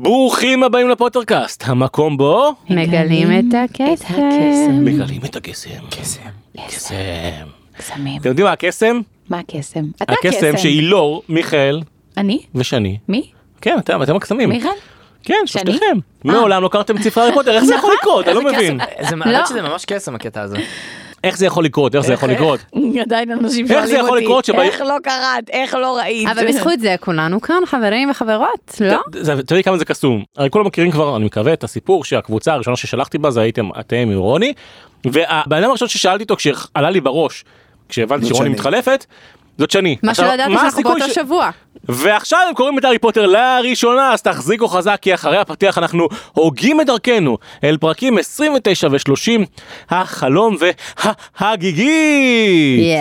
ברוכים הבאים לפוטרקאסט, המקום בו מגלים את הקסם. מגלים את הקסם. קסם. קסם. קסמים. אתם יודעים מה הקסם? מה הקסם? אתה הקסם שאילור, מיכאל אני? ושני. מי? כן, אתם, אתם הקסמים. מיכאל? כן? שלושתכם. מעולם לא קראתם את ספרי הארי פוטר, איך זה יכול לקרות? אני לא מבין. זה לא. שזה ממש קסם הקטע הזה. איך זה יכול לקרות? איך זה יכול לקרות? עדיין אנשים איך זה שואלים אותי, איך לא קראת, איך לא ראית. אבל בזכות זה כולנו כאן חברים וחברות, לא? אתה יודע כמה זה קסום. הרי כולם מכירים כבר, אני מקווה, את הסיפור שהקבוצה הראשונה ששלחתי בה זה הייתם אתם עם רוני. והבן אדם הראשון ששאלתי אותו כשעלה לי בראש, כשהבנתי שרוני. מתחלפת, זאת שני. מה שלא ידעתי שאנחנו באותו שבוע. ועכשיו הם קוראים את הארי פוטר לראשונה אז תחזיקו חזק כי אחרי הפתיח אנחנו הוגים את דרכנו אל פרקים 29 ו-30 החלום וההגיגי.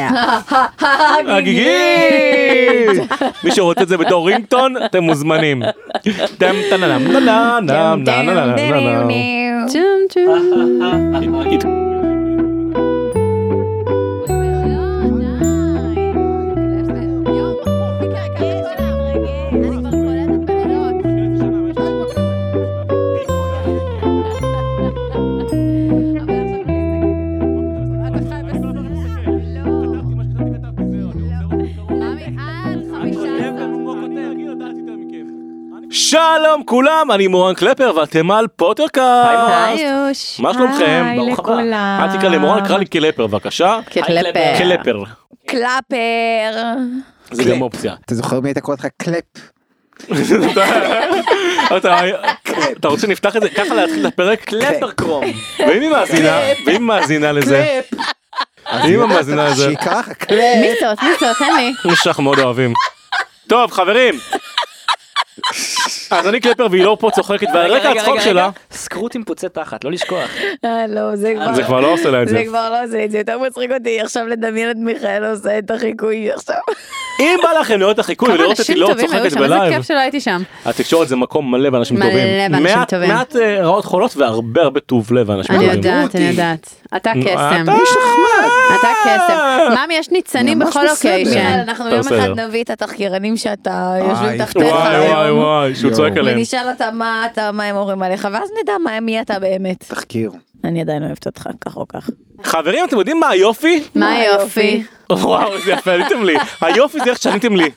הגיגית! מי שרוצה את זה בתור רינגטון אתם מוזמנים. טם טננם טננם טננם טננם. צ'ום שלום כולם אני מורן קלפר ואתם על פוטרקאסט. מה שלומכם? היי ברוך הבא. לכולם. אל תקרא לי מורן קרא לי קלפר בבקשה. כקלפר. קלפר. קלאפר. זה גם אופציה. אתה זוכר מי הייתה קוראת לך קלפ? אתה רוצה שנפתח את זה ככה להתחיל את הפרק קלפר קרום. ואם היא מאזינה ואם היא מאזינה לזה אם היא מאזינה לזה. מיסות, מיסות, תן לי. מי שאנחנו מאוד אוהבים. טוב חברים. אז אני קלפר והיא לא פה צוחקת ועל רקע הצחוק שלה סקרוט עם פוצי תחת, לא לשכוח. אה, לא, זה כבר... זה כבר לא עושה לה את זה. זה כבר לא עושה את זה, יותר מצחיק אותי עכשיו לדמיין את מיכאל עושה את החיקוי עכשיו. אם בא לכם לראות את החיקוי ולראות את אנשים לא טובים היו צוחקת שם, איזה בלייב כיף שלא הייתי שם. התקשורת זה מקום מלא באנשים מלא טובים. באנשים מעט- טובים. מעט אה, רעות חולות והרבה הרבה טוב לב האנשים אני טובים. יודעת, אני יודעת. אתה קסם. אתה- אתה קסם. ממי יש ניצנים בכל בסדר. אוקיישן. אנחנו יום. אחד נביא את התחקירנים שאתה יושבים תחתיך. וואי וואי וואי שהוא. צועק עליהם. ונשאל אותם מה אתה, מה הם אומרים עליך, ואז נדע מה- מי אתה באמת. תחקיר. אני עדיין אוהבת אותך, כך או כך. חברים אתם יודעים מה היופי? מה היופי? וואו איזה יפה עניתם לי היופי זה איך שעניתם לי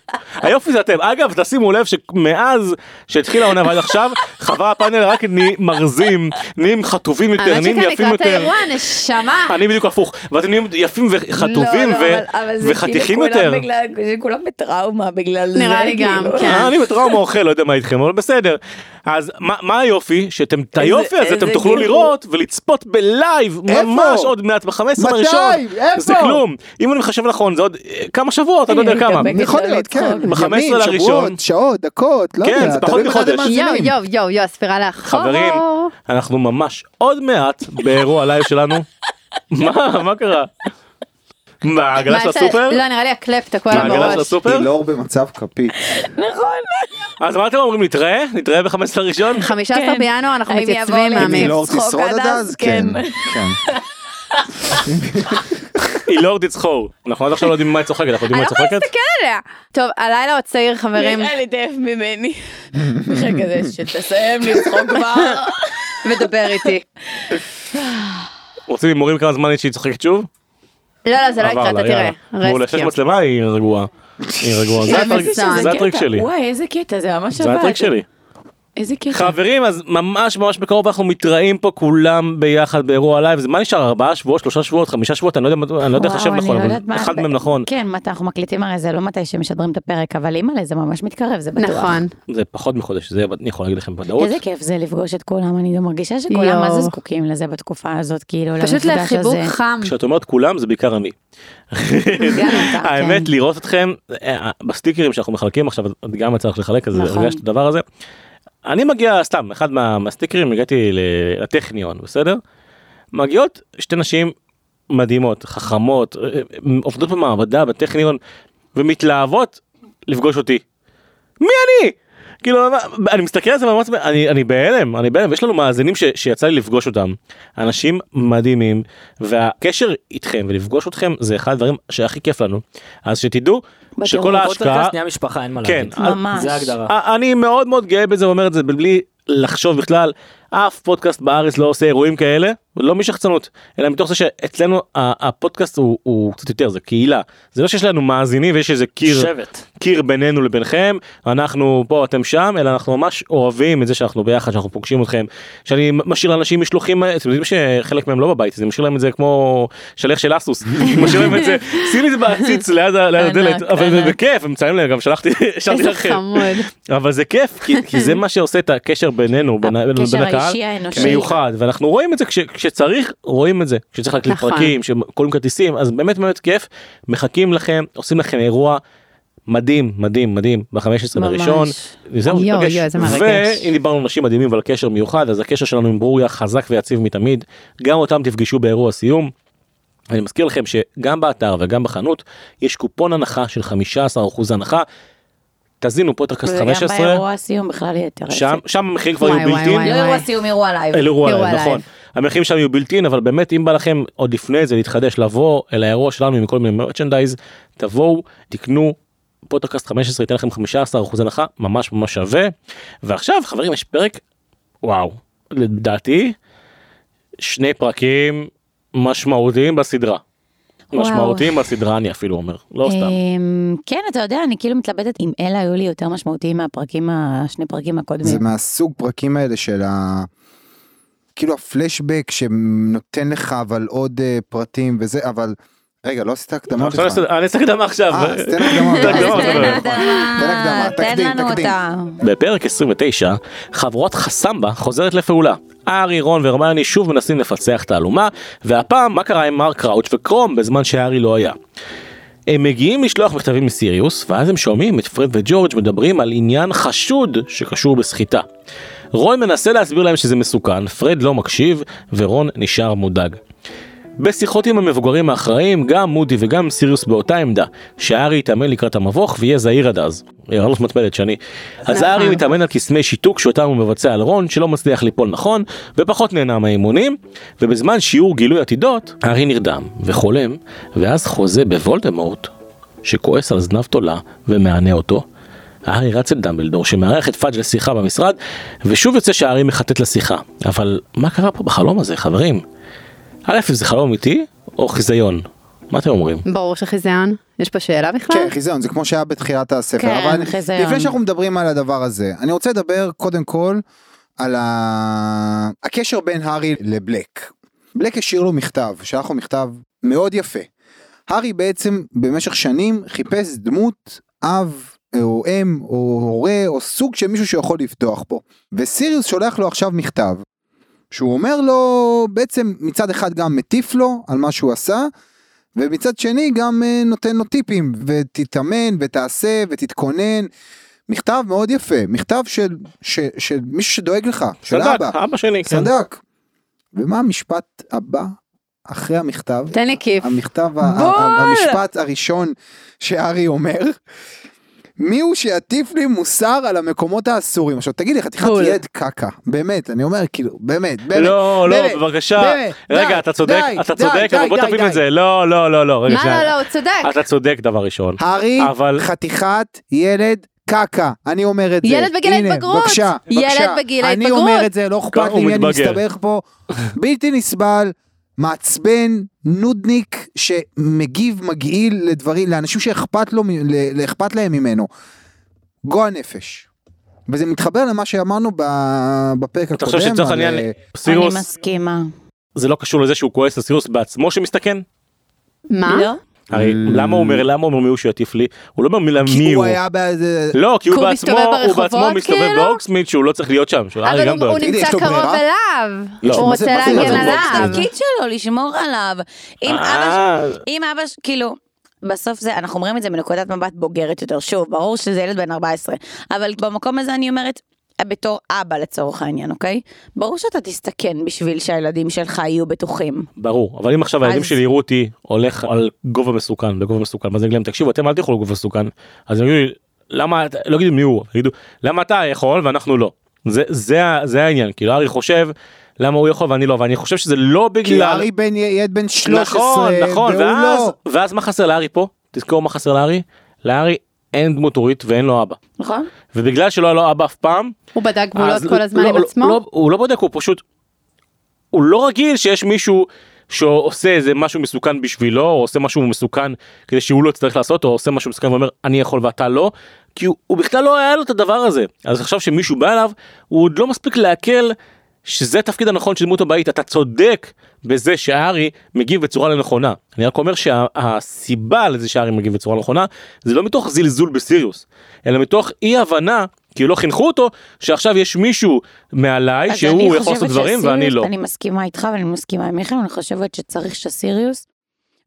היופי זה אתם אגב תשימו לב שמאז שהתחילה העונה ועד עכשיו חברי הפאנל רק נהיים מרזים נהיים חטובים יותר האמת נהיים שכאן יפים לקראת יותר. האירוע, נשמה. אני בדיוק הפוך ואתם נהיים יפים וחטובים ו- אבל- אבל זה וחתיכים יותר. כולם זה בטראומה בגלל זה. נראה לי גם, כאילו. כן. אה, אני בטראומה אוכל לא יודע מה איתכם אבל בסדר אז מה, היופי שאתם את היופי הזה אתם תוכלו. לראות ולצפות בלייב איפה? ממש עוד מעט ב-15 מתי? הראשון איפה? זה כלום אם אני מחשב נכון זה עוד אה, כמה שבועות אני לא יודע כמה יכול להיות, כן. לצחוק. ב- 15 ימים, לראשון. שבועות, שעות, דקות, לא כן, יודע. זה פחות מחודש. יואו. יואו יואו יואו הספירה לאחור. חברים אנחנו ממש עוד מעט באירוע לייב שלנו מה מה קרה? מה העגלה מה, של הסופר? לא נראה לי הקלפ תקוע לה העגלה של בראש. הסופר? אילור במצב כפית. אז מה אתם אומרים נתראה? נתראה ב-15 הראשון? 15 כן. בינואר אנחנו מתייצבים יעבור מאמי. אילור צחוק תשרוד עד אז? כן. כן. כן. היא לא תצחור. אנחנו עד עכשיו לא יודעים מה היא צוחקת אנחנו יודעים מה היא צוחקת? עליה. טוב הלילה עוד צעיר חברים נראה לי דף ממני. כזה שתסיים לצחוק כבר. ודבר איתי. רוצים הימורים כמה זמן שהיא צוחקת שוב? לא לא זה לא יקרה אתה תראה. מעולה, שיש רסקיו. מצלמה היא רגועה. היא רגועה. זה הטריק- זה. שלי. וואי איזה קטע זה ממש זה עבד. הטריק שלי. איזה קטע. חברים אז ממש ממש בקרוב אנחנו מתראים פה כולם ביחד באירוע לייב זה מה נשאר ארבעה שבועות שלושה שבועות חמישה שבועות אני לא יודע אני לא יודע לחשב אני נכון לא אבל יודעת מה- אחד מהם נכון כן, מתי אנחנו מקליטים הרי זה לא מתי שמשדרים את הפרק, אבל אימא'לה זה ממש מתקרב, זה בטוח. נכון. זה פחות מחודש זה אני יכול להגיד לכם בוודאות. איזה כיף זה לפגוש את כולם, אני מרגישה שכולם. מה זה זקוקים לזה בתקופה הזאת, כאילו, פשוט לחיבוק. חם. כשאת אומרת כולם זה בעיקר אני. אתה, האמת כן. לראות אתכם אה, בסטיקרים שאנחנו מחלקים עכשיו את גם צריך לחלק אז נכון. הרגשת את הדבר הזה. אני מגיע סתם אחד מה- מהסטיקרים הגעתי לטכניון בסדר? מגיעות שתי נשים מדהימות חכמות אה, אה, עובדות במעבדה בטכניון ומתלהבות לפגוש אותי. מי אני? כאילו אני מסתכל על זה ממש אני אני בהלם אני בהלם יש לנו מאזינים ש, שיצא לי לפגוש אותם אנשים מדהימים והקשר איתכם ולפגוש אתכם זה אחד הדברים שהכי כיף לנו אז שתדעו שכל ההשקעה משפחה אין מה כן, להגיד. ממש. זה ההגדרה. א- אני מאוד מאוד גאה בזה ואומר את זה בלי לחשוב בכלל אף פודקאסט בארץ לא עושה אירועים כאלה לא משחצנות אלא מתוך זה שאצלנו הפודקאסט הוא, הוא קצת יותר זה קהילה זה לא שיש לנו מאזינים ויש איזה קיר שבט. קיר בינינו לבינכם אנחנו פה אתם שם אלא אנחנו ממש אוהבים את זה שאנחנו ביחד שאנחנו פוגשים אתכם שאני משאיר לאנשים משלוחים אתם יודעים שחלק מהם לא בבית אז אני משאיר להם את זה כמו שליח של אסוס משאיר להם את זה שים את זה בעציץ ליד הדלת אבל זה. בכיף הם מציינים להם גם שלחתי איזה חמוד. אבל זה כיף כי, כי זה מה שעושה את הקשר בינינו בין, האנושי. מיוחד ואנחנו רואים את זה כש, כשצריך רואים את זה כשצריך להקליט נכון. פרקים שקוראים כרטיסים אז באמת באמת כיף מחכים לכם עושים לכם אירוע מדהים מדהים מדהים ב-15 ממש. בראשון. זהו, יואו, ניפגש. יואו, איזה מרגש. ואם דיברנו על אנשים מדהימים ועל קשר מיוחד אז הקשר שלנו עם ברוריה חזק ויציב מתמיד גם אותם תפגשו באירוע סיום. אני מזכיר לכם שגם באתר וגם בחנות יש קופון הנחה של 15% הנחה. תזינו פוטרקאסט וגם 15 באירוע הסיום בכלל יהיה יותר שם שם המחירים כבר יהיו בלתי לא אירוע סיום, אירוע לייב. אירוע אירוע לייב, נכון. המחירים שם יהיו בלתי אבל באמת אם בא לכם עוד לפני זה להתחדש לבוא אל האירוע שלנו עם כל מיני merchandise תבואו תקנו פוטרקאסט 15 ייתן לכם 15% הנחה ממש ממש שווה ועכשיו חברים יש פרק וואו לדעתי שני פרקים משמעותיים בסדרה. משמעותיים בסדרה אני אפילו אומר לא סתם. אמ, כן, אתה יודע, אני כאילו מתלבטת אם אלה היו לי יותר משמעותיים מהפרקים, השני פרקים זה הקודמים. מהסוג פרקים האלה של ה... כאילו הפלשבק שנותן לך אבל עוד אה, פרטים וזה אבל רגע לא עשית הקדמה עכשיו בכלל. אני אעשה הקדמה עכשיו. אה, אז תן הקדמה. תן לנו תקדים. אותה. בפרק 29 חבורת חסמבה חוזרת לפעולה. הארי, רון והרמיוני שוב מנסים לפצח תעלומה והפעם מה קרה עם מר קראוץ' וקרום בזמן שהארי לא היה. הם מגיעים לשלוח מכתבים מסיריוס ואז הם שומעים את פרד וג'ורג' מדברים על עניין חשוד שקשור בסחיטה. רון מנסה להסביר להם שזה מסוכן, פרד לא מקשיב ורון נשאר מודאג. בשיחות עם המבוגרים האחראים, גם מודי וגם סיריוס באותה עמדה, שהארי יתאמן לקראת המבוך ויהיה זהיר עד אז. ארנוס מטפלת שאני. אז הארי מתאמן על קסמי שיתוק שאותם הוא מבצע על רון, שלא מצליח ליפול נכון, ופחות נהנה מהאימונים, ובזמן שיעור גילוי עתידות, הארי נרדם וחולם, ואז חוזה בוולדמורט, שכועס על זנב תולה ומענה אותו. הארי רץ אל דמבלדור שמארח את פאג' לשיחה במשרד, ושוב יוצא שהארי מחטט לשיחה. אבל מה קרה פה בחלום הזה, חברים? א', זה חלום אמיתי או חיזיון? מה אתם אומרים? ברור שחיזיון. יש פה שאלה בכלל? כן חיזיון זה כמו שהיה בתחילת הספר כן, אבל חיזיון. לפני שאנחנו מדברים על הדבר הזה אני רוצה לדבר קודם כל על ה... הקשר בין הארי לבלק. בלק השאיר לו מכתב שלח לו מכתב מאוד יפה. הארי בעצם במשך שנים חיפש דמות אב או אם או הורה או סוג של מישהו שיכול לפתוח בו וסיריוס שולח לו עכשיו מכתב שהוא אומר לו בעצם מצד אחד גם מטיף לו על מה שהוא עשה ומצד שני גם אה, נותן לו טיפים ותתאמן ותעשה ותתכונן. מכתב מאוד יפה מכתב של, של, של מישהו שדואג לך של סדק, אבא אבא שלי, כן. סדק. ומה המשפט הבא אחרי המכתב תן לי כיף. המכתב בול! המשפט הראשון שארי אומר. מי הוא שיטיף לי מוסר על המקומות האסורים עכשיו תגיד לי חתיכת בול. ילד קקה באמת אני אומר כאילו באמת באמת לא, לא, באמת, בבקשה. באמת, רגע, די, אתה צודק, די, אתה צודק, די, אבל בוא תבין. את זה. לא, לא, לא, לא, רגע, מה. לא, לא, הוא צודק. אתה צודק דבר ראשון. הארי אבל- חתיכת ילד קקה אני אומר את זה ילד בגיל ההתבגרות. בבקשה, ילד בבקשה. בגיל אני ההתבגרות. אומר את זה לא אכפת לי אני. מסתבך פה בלתי נסבל מעצבן נודניק שמגיב מגעיל לדברים לאנשים שאכפת לו לאכפת להם ממנו. גועל נפש. וזה מתחבר למה שאמרנו ב- בפרק אתה הקודם. חושב שצריך על, העניין, אה, אני סיריוס, מסכימה. זה לא קשור לזה שהוא כועס על סיריוס בעצמו שמסתכן? מה? לא? הרי למה הוא אומר, למה הוא אומר מי הוא שיטיף לי? הוא לא אומר מילה כי מי הוא הוא. היה באיזה... לא, כי הוא כי בעצמו, הוא בעצמו מסתובב כאילו? באוקסמיד שהוא לא צריך להיות שם. שהוא- הארי אבל גם הוא- נמצא קרוב? אליו. לא. הוא רוצה להגן זה- עליו. התפקיד שלו לשמור עליו. אם אבא אה, אם אבא, כאילו, בסוף זה, אנחנו אומרים את זה מנקודת מבט בוגרת יותר, שוב, ברור שזה ילד בן 14, אבל במקום הזה אני אומרת, בתור אבא לצורך העניין, אוקיי? ברור שאתה תסתכן בשביל שהילדים שלך יהיו בטוחים. ברור, אבל אם עכשיו הילדים אז- שלי יראו אותי הולך על גובה מסוכן, בגובה מסוכן, אז אני אגיד להם, תקשיבו, אתם אל תלכו לגובה מסוכן, אז הם יגידו לי, למה, אתה- לא יגידו מי הוא, יגידו, למה אתה יכול ואנחנו לא. זה, זה, זה העניין, כאילו הארי חושב, למה הוא יכול ואני לא, ואני חושב שזה לא כי בגלל... הארי בן ילד בן 13, נכון, נכון, והוא ואז, לא. ואז מה חסר לארי פה? תזכור מה חסר לארי? לארי אין דמות הורית ואין לו אבא. נכון? ובגלל שלא היה לו אבא אף פעם, הוא בדק גבולות אז כל הזמן לא, עם לא, עצמו? לא, הוא לא בודק, הוא פשוט... הוא לא רגיל שיש מישהו שעושה איזה משהו מסוכן בשבילו, או עושה משהו מסוכן כדי שהוא לא יצטרך לעשות, או עושה משהו מסוכן ואומר אני יכול ואתה לא, כי הוא, הוא בכלל לא היה לו את הדבר הזה. אז עכשיו שמישהו בא אליו, הוא עוד לא מספיק לעכל שזה התפקיד הנכון של דמות הבית, אתה צודק בזה שהארי מגיב בצורה לא נכונה. אני רק אומר שהסיבה לזה שהארי מגיב בצורה לא נכונה, זה לא מתוך זלזול בסיריוס, אלא מתוך אי הבנה, כי לא חינכו אותו, שעכשיו יש מישהו מעליי שהוא יכול לעשות דברים שסיריוס- ואני לא. אני מסכימה איתך ואני מסכימה עם מיכאל, אני חושבת שצריך שסיריוס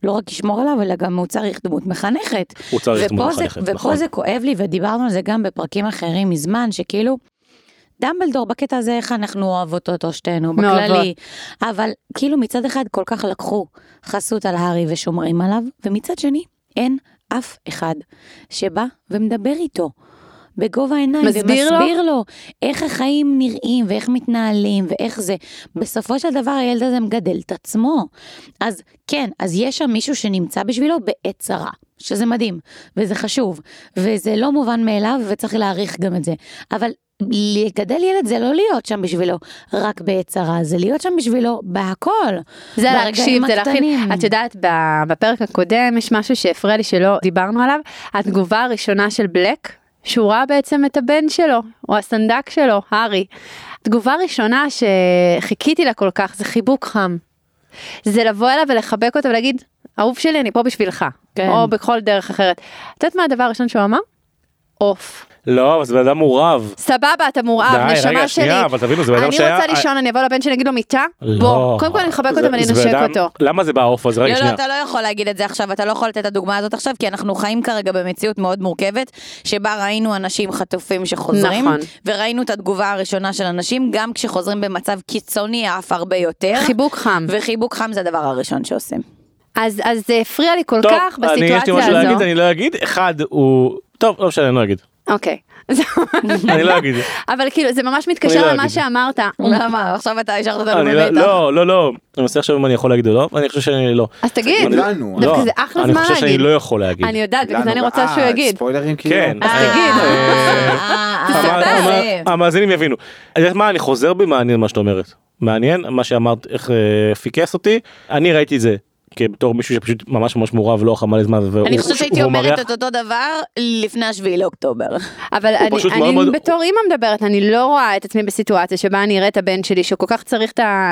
לא רק ישמור עליו, אלא גם הוא צריך דמות מחנכת. הוא צריך דמות ופה זה- מחנכת, ופה נכון. זה כואב לי, ודיברנו על זה גם בפרקים אחרים מזמן, שכאילו, דמבלדור בקטע הזה, איך אנחנו אוהבות אותו שתינו. בכללי. אבל כאילו מצד אחד כל כך לקחו חסות על הארי ושומרים עליו, ומצד שני, אין אף אחד שבא ומדבר איתו. בגובה העיניים, מסביר לו? ומסביר לו איך החיים נראים ואיך מתנהלים ואיך זה. בסופו של דבר הילד הזה מגדל את עצמו. אז כן, אז יש שם מישהו שנמצא בשבילו בעת צרה, שזה מדהים, וזה חשוב, וזה לא מובן מאליו וצריך להעריך גם את זה. אבל לגדל ילד זה לא להיות שם בשבילו רק בעת צרה, זה להיות שם בשבילו בהכל. זה להקשיב, זה להכין. את יודעת, בפרק הקודם יש משהו שהפריע לי שלא דיברנו עליו. התגובה הראשונה של בלק, שהוא ראה בעצם את הבן שלו, או הסנדק שלו, הארי. תגובה ראשונה שחיכיתי לה כל כך, זה חיבוק חם. זה לבוא אליו ולחבק אותו ולהגיד, אהוב שלי, אני פה בשבילך. כן. או בכל דרך אחרת. את יודעת מה הדבר הראשון שהוא אמר? עוף. לא, אבל זה בן אדם מורעב. סבבה, אתה מורעב, די, נשמה רגע, שלי. שנייה, אבל תבינו, זה בן אדם אני שהיה- רוצה לישון, אני אבוא לבן שלי, אגיד לו מיטה? לא. בוא, קודם כל אני אחבק אותו זה- ואני אנשק אותו. למה זה בעוף הזה? רגע, לא, לא, שנייה. אתה לא יכול להגיד את זה עכשיו, אתה לא יכול לתת את הדוגמה הזאת עכשיו, כי אנחנו חיים כרגע במציאות מאוד מורכבת, שבה ראינו אנשים חטופים שחוזרים, נכון. וראינו את התגובה הראשונה של אנשים, גם כשחוזרים במצב קיצוני אף הרבה יותר, חיבוק חם. וחיבוק חם זה הדבר הראשון שעושים. אז אז זה הפריע לי כל טוב, כך אני יש לי בסיטואציה משהו להגיד, הזו. אני לא אגיד. אחד הוא... טוב, לא משנה, אני לא אגיד. אוקיי. אני לא אגיד. אבל כאילו זה ממש אני מתקשר לא למה. שאמרת. למה? עכשיו אתה השארת אותנו אני לא- במתח. לא, לא, לא. אני מנסה עכשיו אם אני יכול להגיד או לא, ואני חושב שאני לא. אז תגיד, אני- לנו, דווקא לא, זה אחלה אני זמן חושב שאני להגיד. לא יכול להגיד. אני יודעת, בגלל זה אני רוצה שהוא יגיד. ספוילרים כאילו. כן. אז אה, תגיד. אה, אה, המ- המ- המאזינים יבינו. את יודעת מה, אני חוזר בי מעניין מה שאת אומרת. מעניין, מה שאמרת, איך פיקס אותי. אני ראיתי את זה כבתור מישהו שפשוט ממש ממש מעורב לא מלא זמן. והוא- אני חושבת שהייתי אומרת את אותו דבר לפני השביעי לאוקטובר. אבל אני, בתור אימא מדברת, אני לא רואה את עצמי בסיטואציה שבה אני אראה את הבן שלי שכל כך צריך.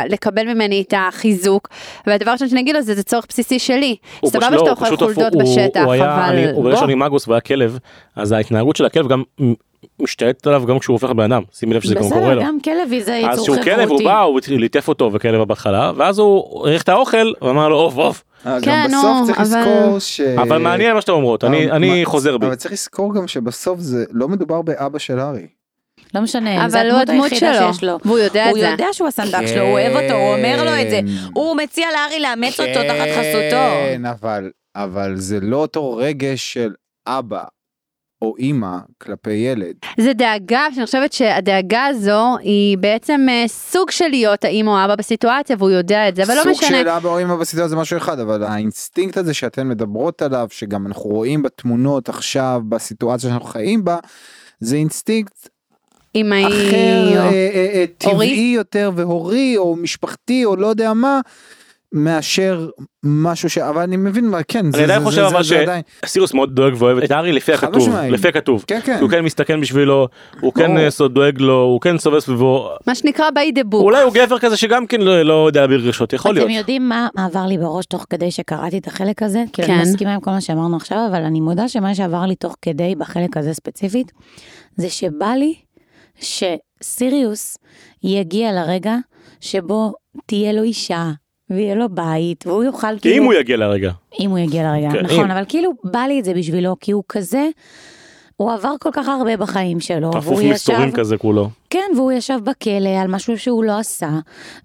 לקבל ממני את החיזוק, והדבר הראשון שאני אגיד לו זה זה צורך בסיסי שלי. הוא סבבה לא, שאתה הוא אוכל חולדות הוא- בשטח, הוא היה- אני- אבל הוא בוא. שאני מגוס והיה כלב, אז ההתנהגות של הכלב גם משתלטת עליו גם כשהוא הופך לבן אדם, שימי לב שזה גם קורה בסדר, לו. גם כלב זה אז יצור שהוא כלב הוא חברותי. בא, הוא ליטף אותו וכלב בהתחלה, ואז הוא העריך את האוכל ואמר לו עוף עוף. אה, כן, גם נו, בסוף צריך אבל- לזכור ש... אבל מעניין מה שאתם אומרות, אני אני מה- חוזר בי. אבל צריך לזכור גם שבסוף זה לא מדובר באבא של הארי. לא משנה, זה אבל הוא הדמות שלו, שיש לו. והוא יודע את הוא זה. יודע שהוא הסנדק שלו, הוא אוהב אותו, הוא אומר לו את זה. כן. הוא מציע לארי לאמץ אותו תחת חסותו. כן, אבל, אבל זה לא אותו רגש של אבא או אימא כלפי ילד. זה דאגה, שאני חושבת שהדאגה הזו היא בעצם אה, סוג של להיות האמא או האבא בסיטואציה והוא יודע את זה, אבל לא סוג משנה. של אבא או אימא בסיטואציה זה משהו אחד, אבל האינסטינקט הזה שאתן מדברות עליו, שגם אנחנו רואים בתמונות עכשיו, בסיטואציה שאנחנו חיים בה, זה אינסטינקט אימהי, אחר, או- אה, אה, אה, הורי? טבעי יותר והורי או משפחתי או לא יודע מה. מאשר משהו ש... אבל אני מבין מה, כן, זה, אני עדיין זה, חושב זה, אבל. שסירוס מאוד דואג ואוהב את הארי לפי הכתוב. לפי הכתוב. כן, כן. הוא כן מסתכן בשבילו, הוא כן. אה, סוד- דואג לו, הוא כן סובב סביבו, מה שנקרא by the book. אולי הוא גבר כזה שגם כן לא לא יודע להביא רגשות, יכול להיות. אתם יודעים מה מה עבר לי בראש תוך כדי שקראתי את החלק הזה? כי כן. אני מסכימה עם כל מה שאמרנו עכשיו, אבל אני מודה שמה שעבר לי תוך כדי בחלק הזה ספציפית, זה שבא לי שסיריוס יגיע לרגע שבו תהיה לו אישה, ויהיה לו בית, והוא יוכל כאילו... אם הוא יגיע לרגע. אם הוא יגיע לרגע, כן, נכון. אבל כאילו בא לי את זה בשבילו, כי הוא כזה, הוא עבר כל כך הרבה בחיים שלו, אפוף והוא מסתורים ישב, כזה כולו. כן, והוא ישב בכלא על משהו שהוא לא עשה,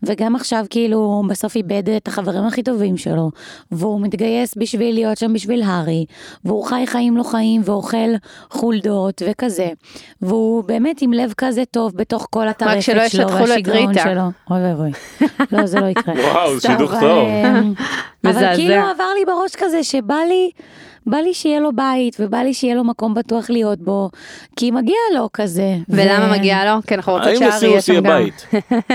וגם עכשיו כאילו הוא בסוף איבד את החברים הכי טובים שלו, והוא מתגייס בשביל להיות שם בשביל הארי, והוא חי חיים לא חיים ואוכל חולדות וכזה, והוא באמת עם לב כזה טוב בתוך כל הטרפת שלו והשיגעון ריטה. שלו. אוי ואבוי, לא זה לא יקרה. וואו, שידוך טוב. אבל. כאילו עבר לי בראש כזה שבא לי, בא לי שיהיה לו בית, ובא לי שיהיה לו מקום בטוח להיות בו, כי מגיע לו כזה. ולמה ו- מגיע לו? כי אנחנו רוצות שארי יהיה לסיריוס שם יהיה גם. בית?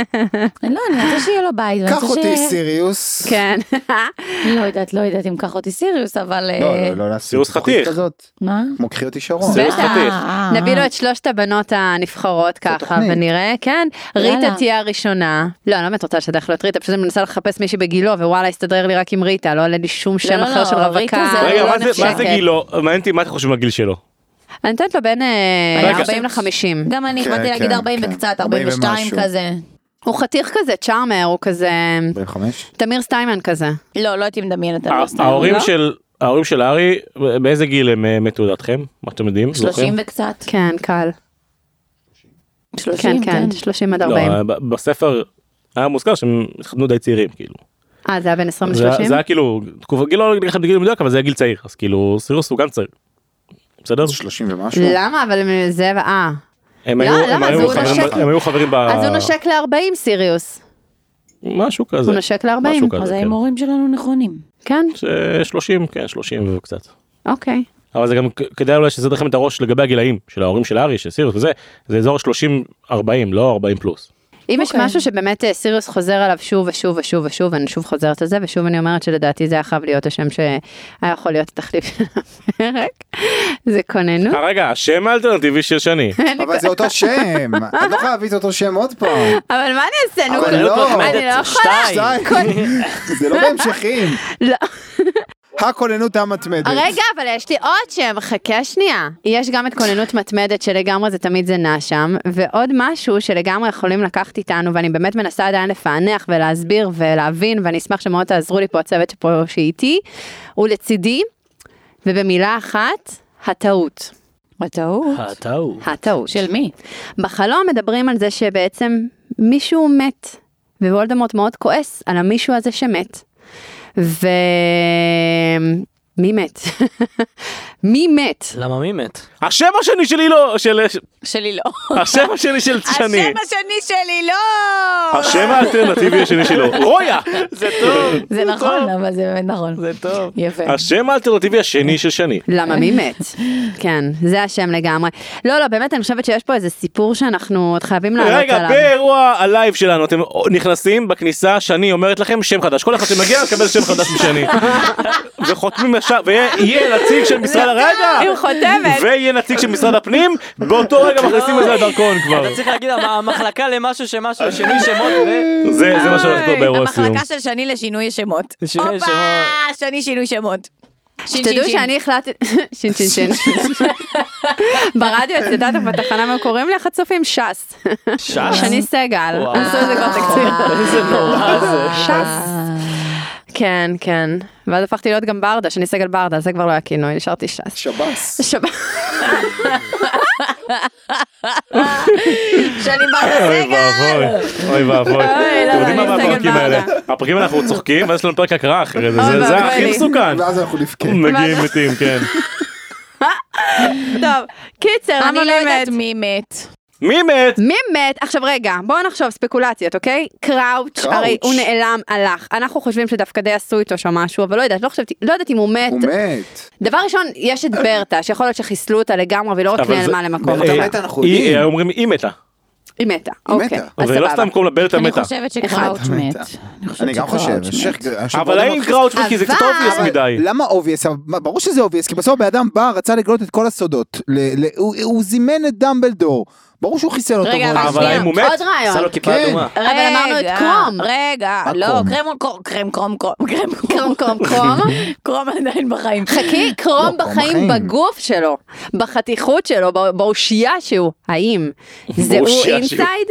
לא, אני רוצה שיהיה לו בית. קח אותי ש- סיריוס. כן. לא יודעת, לא יודעת אם קח אותי סיריוס, אבל... לא, אה, לא, לא לעשות סיריוס חתיך. מה? כמו קחי אותי שרון. סיריוס. חתיך. נביא לו. את שלושת הבנות הנבחרות ככה. ונראה, כן, ריטה. תהיה הראשונה. לא, אני לא באמת רוצה לשדך לו את ריטה, פשוט אני מנסה לחפש מישהי בגילו ווואלה הסתדר לי רק עם ריטה, לא עולה לי שום שם לא, אחר לא, של רווקה. רגע, לא מה זה-. גילו? מעניין אותי מה אתם חושבים על גיל שלו. אני נותנת לו בין אה, רגע. 40 ל-50. גם אני כן, באתי להגיד כן, 40 כן. וקצת, 40 42 ומשהו. כזה. הוא חתיך כזה, צ'ארמר, הוא כזה... 45? תמיר סטיימן כזה. לא, לא הייתי מדמיינת על הא- זה. ההורים לא? של ההורים של הארי, באיזה גיל הם אה, מתו לדעתכם? מה אתם יודעים? 30 זוכרים? וקצת. כן, קל. 30, כן, כן, 30 עד לא, 40. אה, ב- בספר היה מוזכר שהם התחתנו די צעירים, כאילו. אה, זה היה בין 20 זה היה- ל-30? זה היה כאילו, תקופה, גיל לא אגיד לכם בגיל מדויק, אבל זה היה גיל צעיר, אז כאילו סיריוס הוא גם צעיר. בסדר? 30 ומשהו? למה? אבל זה... אה. הם לא, היו- הם היו חברים ב-. אז הוא נושק ל-40 סיריוס. משהו כזה. הוא נושק ל-40. משהו כזה, אז כן. ההימורים שלנו נכונים. כן, ש- 30, כן, 30 וקצת. אוקיי. אבל זה גם כדאי אולי שזה לכם את הראש לגבי הגילאים של ההורים של הארי, של סיריוס וזה, זה אזור 30-40, לא 40 פלוס. אם יש אוקיי. משהו שבאמת אה, סיריוס חוזר עליו שוב ושוב ושוב ושוב, אני שוב חוזרת על זה, ושוב אני אומרת שלדעתי זה היה חייב להיות השם שהיה יכול להיות התחליף של הפרק, זה כוננות. אה, רגע, השם האלטרנטיבי של שני. אבל זה אותו שם. את לא חייב להביא את אותו שם עוד פעם. אבל מה אני אעשה? נו, אבל לא. אני לא יכולה. זה לא בהמשכים. הכוננות המתמדת. רגע, אבל יש לי עוד שם, חכה שנייה. יש גם את כוננות מתמדת שלגמרי זה תמיד זה נע שם, ועוד משהו שלגמרי יכולים לקחת איתנו, ואני באמת מנסה עדיין לפענח ולהסביר ולהבין, ואני אשמח שמאוד תעזרו לי פה הצוות שפה שאיתי, הוא לצידי, ובמילה אחת, הטעות. בטעות. הטעות. הטעות. של מי? בחלום מדברים על זה שבעצם מישהו מת, ווולדמורט מאוד כועס על המישהו הזה שמת. ו... מי מת? מי מת? למה מי מת? השם השני שלי לא, של... שלי לא. השם השני של שני. השם השני שלי לא! השם האלטרנטיבי השני שלו, רויה! זה טוב. זה נכון, אבל זה באמת נכון. זה טוב. יפה. השם האלטרנטיבי השני של שני. למה מי מת? כן, זה השם לגמרי. לא, לא, באמת, אני חושבת שיש פה איזה סיפור שאנחנו עוד חייבים לעלות רגע, עליו. באירוע הלייב שלנו אתם נכנסים בכניסה, שני אומרת לכם שם חדש, כל אחד שמגיע מקבל שם חדש משני. וחותמים ישר, ויהיה נציג של משרד הרגע, עם חותמת. ויהיה נציג של משרד הפנים, באותו רגע מכניסים את זה לדרכון כבר. אתה צריך להגיד המ- המחלקה למשהו שמשהו, שינוי שמות ו... זה זה מה שהולך לקרות באירוע הסיום. המחלקה של שני לשינוי שמות. שינוי הופה, שני שינוי שמות. שתדעו. שאני החלטתי, שין שין שין. ברדיו אצל דאטה בתחנה מה קוראים לי החצופים? ש"ס. ש"ס? שני סגל. עשו את זה כבר תקציר. איזה נורא זה. ש"ס. כן, כן. ואז הפכתי להיות גם ברדה, שני סגל ברדה, זה כבר לא היה כינוי, נשארתי ש"ס. שב"ס. שבת. שאני בא אוי לסגל. ואבוי, אוי ואבוי. לא, אתם יודעים לא, מה אני מהפרקים סגל האלה? ברדה. הפרקים האלה אנחנו צוחקים, ואז יש לנו פרק הקראה אחרי זה, אוי זה- הכי. מסוכן. ואז אנחנו נבכה. מגיעים מתים, כן. טוב, קיצר, אני לא יודעת? מי מת. מי מת? מי מת? עכשיו רגע, בואו נחשוב ספקולציות, אוקיי? קראוץ', קראוץ'. הרי הוא נעלם, הלך. אנחנו חושבים שדווקא די עשו איתו שם משהו, אבל לא יודעת, לא חשבתי, לא יודעת אם הוא מת. הוא מת. דבר ראשון, יש את ברטה, שיכול להיות שחיסלו אותה לגמרי, והיא לא רק אבל זה- נעלמה למקום אה, אחר. מת אנחנו יודעים. אה, אומרים היא מתה. היא מתה, אוקיי. אז ולא סבבה. סתם קוראים לה ברטה אני מתה. חושבת שקראוץ'. מת. אני גם חושב. מת. אבל האם קראוץ' כי זה קצת אבל- obvious אבל מדי. למה obvious? ברור שזה obvious, כי בסוף בן אדם בא, רצה לגלות את כל הסודות. הוא זימן את דמבלדור. ברור שהוא חיסל אותו. רגע, אבל שנייה. האם? עוד רעיון. עשה לו כיפה כן. אדומה. אבל אמרנו את קרום. רגע, לא, קרום? קרם קרום, קרם קרום קרום, קרם קרום קרום קרום. קרום עדיין בחיים. חכי, לא, קרום קרום בחיים. בגוף שלו, בחתיכות שלו, בא- באושייה שהוא. האם זה הוא. אינסייד?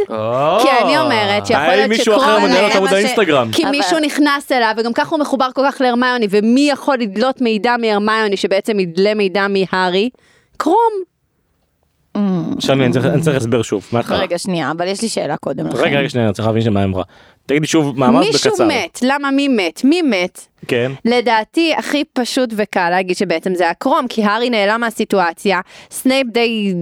כי אני אומרת שיכול האם להיות מישהו אחר שקרום... מנהל מה עוד ש- האינסטגרם? כי מישהו נכנס אליו, וגם ככה הוא מחובר כל כך להרמיוני, ומי יכול לדלות מידע מהרמיוני שבעצם ידלה מידע מהארי? קרום. שני, אני צריך- אני צריך הסבר שוב, מההתחלה. רגע, שנייה, אבל יש לי שאלה קודם לכן. רגע, רגע, שנייה, אני צריך להבין שמה אמרה. תגידי שוב, ממש מישהו בקצר. מת, למה מי מת? מי מת? כן. לדעתי הכי פשוט וקל להגיד שבעצם זה הקרום, כי הארי נעלם מהסיטואציה, סנייפ די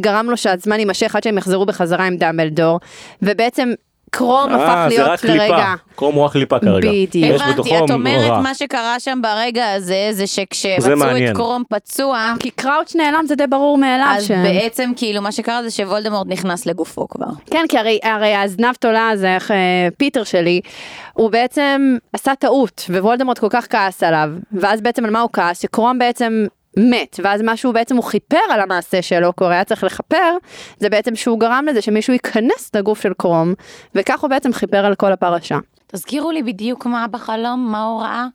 גרם לו שהזמן יימשך עד שהם יחזרו בחזרה עם דמבלדור, ובעצם קרום הפך אה, זה רק להיות קליפה. לרגע. קרום הוא רק קליפה כרגע. בדיוק. יש הבנתי, בתוכו את אומרת. מה שקרה שם ברגע הזה, זה זה שכשמצאו. את קרום פצוע, כי קראוץ' נעלם זה די ברור מאליו. אז בעצם כאילו מה שקרה זה שוולדמורט נכנס לגופו כבר. כן, כי הרי, הרי הזנב תולע הזה, איך אה, פיטר שלי, הוא בעצם עשה טעות, ווולדמורט כל כך כעס עליו, ואז בעצם על מה הוא כעס? שקרום בעצם מת, ואז מה שהוא בעצם הוא כיפר על המעשה שלו, כי הוא היה צריך לכפר, זה בעצם שהוא גרם לזה שמישהו ייכנס לגוף של קרום, וכך הוא בעצם כיפר על כל הפרשה. תזכירו לי בדיוק מה בחלום, מה הוא ראה?